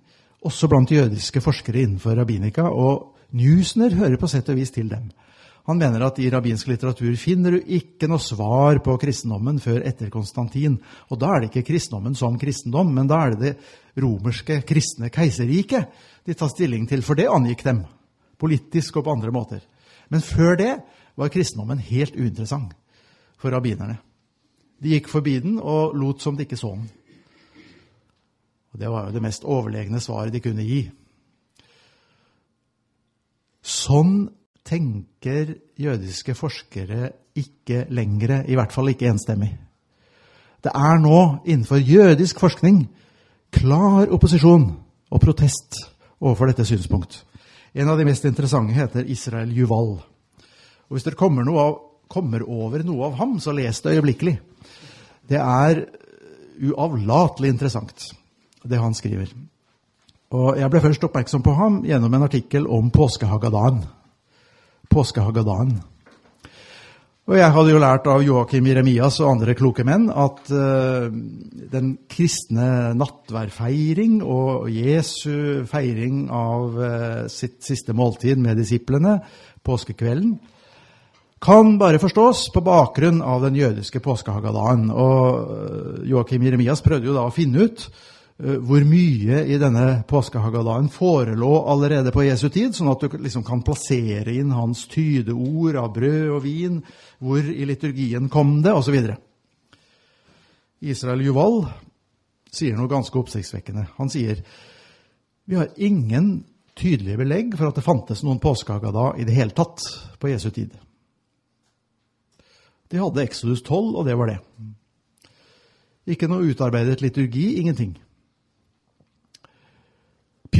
også blant jødiske forskere innenfor rabbinika, og Newsner hører på sett og vis til dem. Han mener at i rabbinsk litteratur finner du ikke noe svar på kristendommen før etter Konstantin. Og da er det ikke kristendommen som kristendom, men da er det det romerske kristne keiserriket de tar stilling til, for det angikk dem, politisk og på andre måter. Men før det var kristendommen helt uinteressant for rabbinerne. De gikk forbi den og lot som de ikke så den. Og Det var jo det mest overlegne svaret de kunne gi. Sånn tenker jødiske forskere ikke lenger, i hvert fall ikke enstemmig. Det er nå innenfor jødisk forskning klar opposisjon og protest overfor dette synspunkt. En av de mest interessante heter Israel Juval. Og Hvis dere kommer, av, kommer over noe av ham, så les det øyeblikkelig. Det er uavlatelig interessant det han skriver. Og Jeg ble først oppmerksom på ham gjennom en artikkel om påskehagadaen. Påskehagadaen. Og jeg hadde jo lært av Joakim Jeremias og andre kloke menn at uh, den kristne nattværfeiring og Jesu feiring av uh, sitt siste måltid med disiplene, påskekvelden, kan bare forstås på bakgrunn av den jødiske påskehagadagen. Og uh, Joakim Jeremias prøvde jo da å finne ut Eh, hvor mye i denne påskehagadagen forelå allerede på Jesu tid, sånn at du liksom kan plassere inn hans tydeord av brød og vin, hvor i liturgien kom det, osv. Israel Juval sier noe ganske oppsiktsvekkende. Han sier vi har ingen tydelige belegg for at det fantes noen påskehagadag i det hele tatt på Jesu tid. De hadde Exodus 12, og det var det. Ikke noe utarbeidet liturgi, ingenting.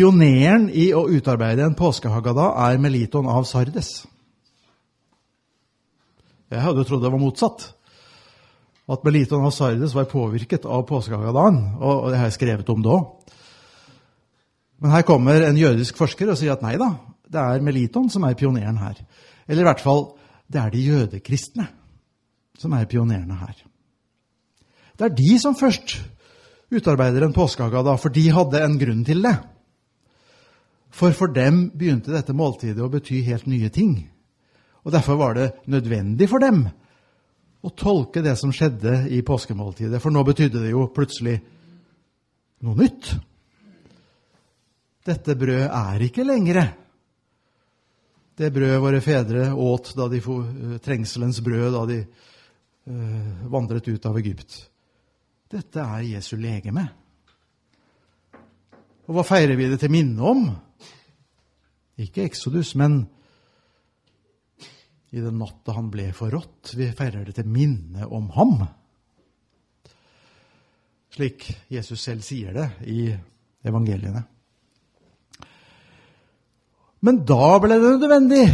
Pioneren i å utarbeide en påskehaggadah er Meliton av Sardes. Jeg hadde jo trodd det var motsatt. At Meliton av Sardes var påvirket av påskehaggadaen. Og det har jeg skrevet om da. Men her kommer en jødisk forsker og sier at nei da, det er Meliton som er pioneren her. Eller i hvert fall, det er de jødekristne som er pionerene her. Det er de som først utarbeider en påskehaggadah, for de hadde en grunn til det. For for dem begynte dette måltidet å bety helt nye ting. Og Derfor var det nødvendig for dem å tolke det som skjedde i påskemåltidet. For nå betydde det jo plutselig noe nytt. Dette brødet er ikke lenger det brødet våre fedre åt da de for trengselens brød da de uh, vandret ut av Egypt. Dette er Jesu legeme Og hva feirer vi det til minne om? Ikke Exodus, men i den natta han ble forrådt. Vi feirer det til minne om ham. Slik Jesus selv sier det i evangeliene. Men da ble det nødvendig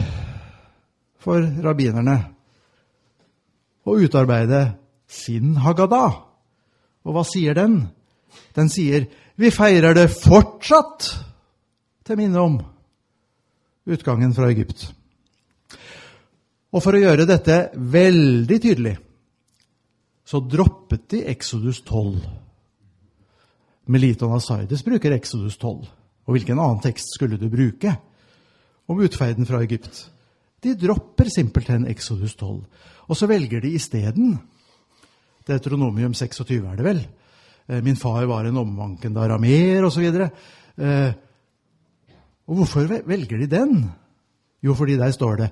for rabbinerne å utarbeide sin Haggadah. Og hva sier den? Den sier vi feirer det fortsatt til minne om utgangen fra Egypt. Og for å gjøre dette veldig tydelig, så droppet de Exodus 12. Meliton Asaides bruker Exodus 12. Og hvilken annen tekst skulle du bruke om utferden fra Egypt? De dropper simpelthen Exodus 12. Og så velger de isteden Deuteronomium 26, er det vel. Eh, min far var en omvankende arameer, osv. Og, hvorfor velger de den? Jo, fordi der står det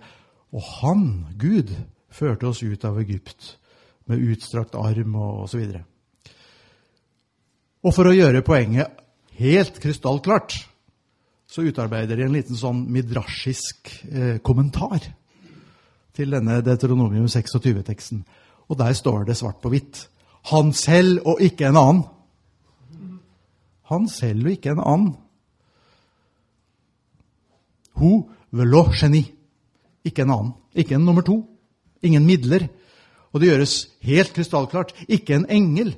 Og han, Gud, førte oss ut av Egypt med utstrakt arm og osv. Og, og for å gjøre poenget helt krystallklart, så utarbeider de en liten sånn midrasjisk eh, kommentar til denne Deuteronomium 26-teksten. Og der står det svart på hvitt. Han selv og ikke en annen. Han selv og ikke en annen. Ho velo geni. Ikke en annen. Ikke en nummer to. Ingen midler. Og det gjøres helt krystallklart. Ikke en engel.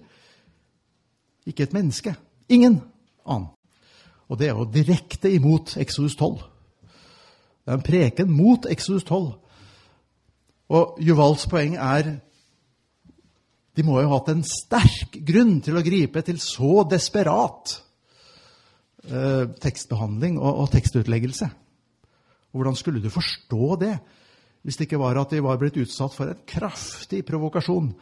Ikke et menneske. Ingen annen. Og det er jo direkte imot Exodus 12. Det er en preken mot Exodus 12. Og Juvals poeng er de må jo ha hatt en sterk grunn til å gripe til så desperat eh, tekstbehandling og, og, tekstutleggelse. Og Hvordan skulle du forstå det hvis det ikke var at de var blitt utsatt for en kraftig provokasjon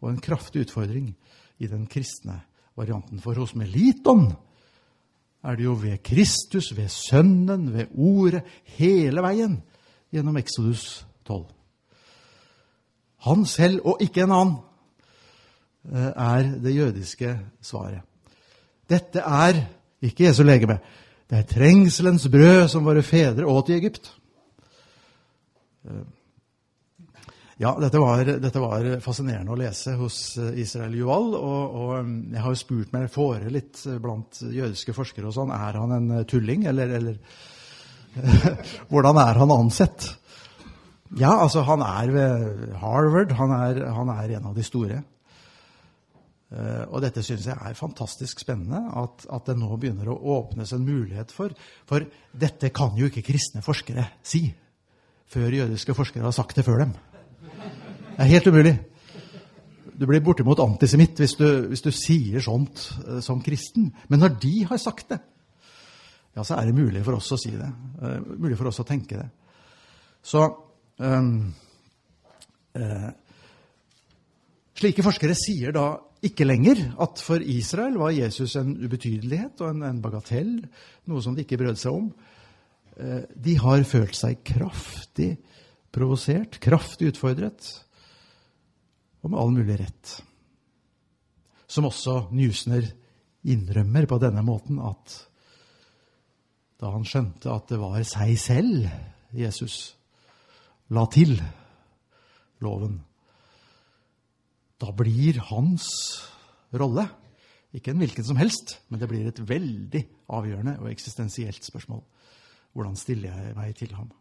og en kraftig utfordring i den kristne varianten? For hos Meliton er det jo ved Kristus, ved Sønnen, ved Ordet, hele veien gjennom Exodus 12. Han selv og ikke en annen Eh, er det jødiske svaret. Dette er ikke Jesu legeme. Det er trengselens brød som våre fedre åt i Egypt. Eh, ja, dette var, dette var fascinerende å lese hos eh, Israel Juval. Og, og, jeg har jo spurt meg fore litt blant jødiske forskere og sånn. Er han en tulling, eller, eller Hvordan er han ansett? Ja, altså, han er ved Harvard. Han er, han er en av de store. Eh, og dette syns jeg er fantastisk spennende, at, at, det nå begynner å åpnes en mulighet for. For dette kan jo ikke kristne forskere si før jødiske forskere har sagt det før dem. Det er helt umulig. Du blir bortimot antisemitt hvis hvis du sier sånt uh, som kristen. Men når de har sagt det, ja, så er det mulig for oss å si det. Uh, mulig for oss å tenke det. Så um, uh, Slike forskere sier da ikke lenger at for Israel var Jesus en ubetydelighet og en, en bagatell, noe som de ikke brød seg om. Eh, de har følt seg kraftig provosert, kraftig utfordret, og med all mulig rett. Som også Newsner innrømmer på denne måten at da han skjønte at det var seg selv Jesus la til loven, da blir hans rolle ikke en hvilken som helst, men det blir et veldig avgjørende og eksistensielt spørsmål. Hvordan stiller jeg meg til ham?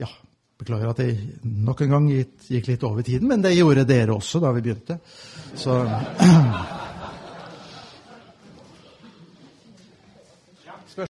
Ja, beklager at jeg nok en gang gikk litt over tiden, men det gjorde dere også da vi begynte. Så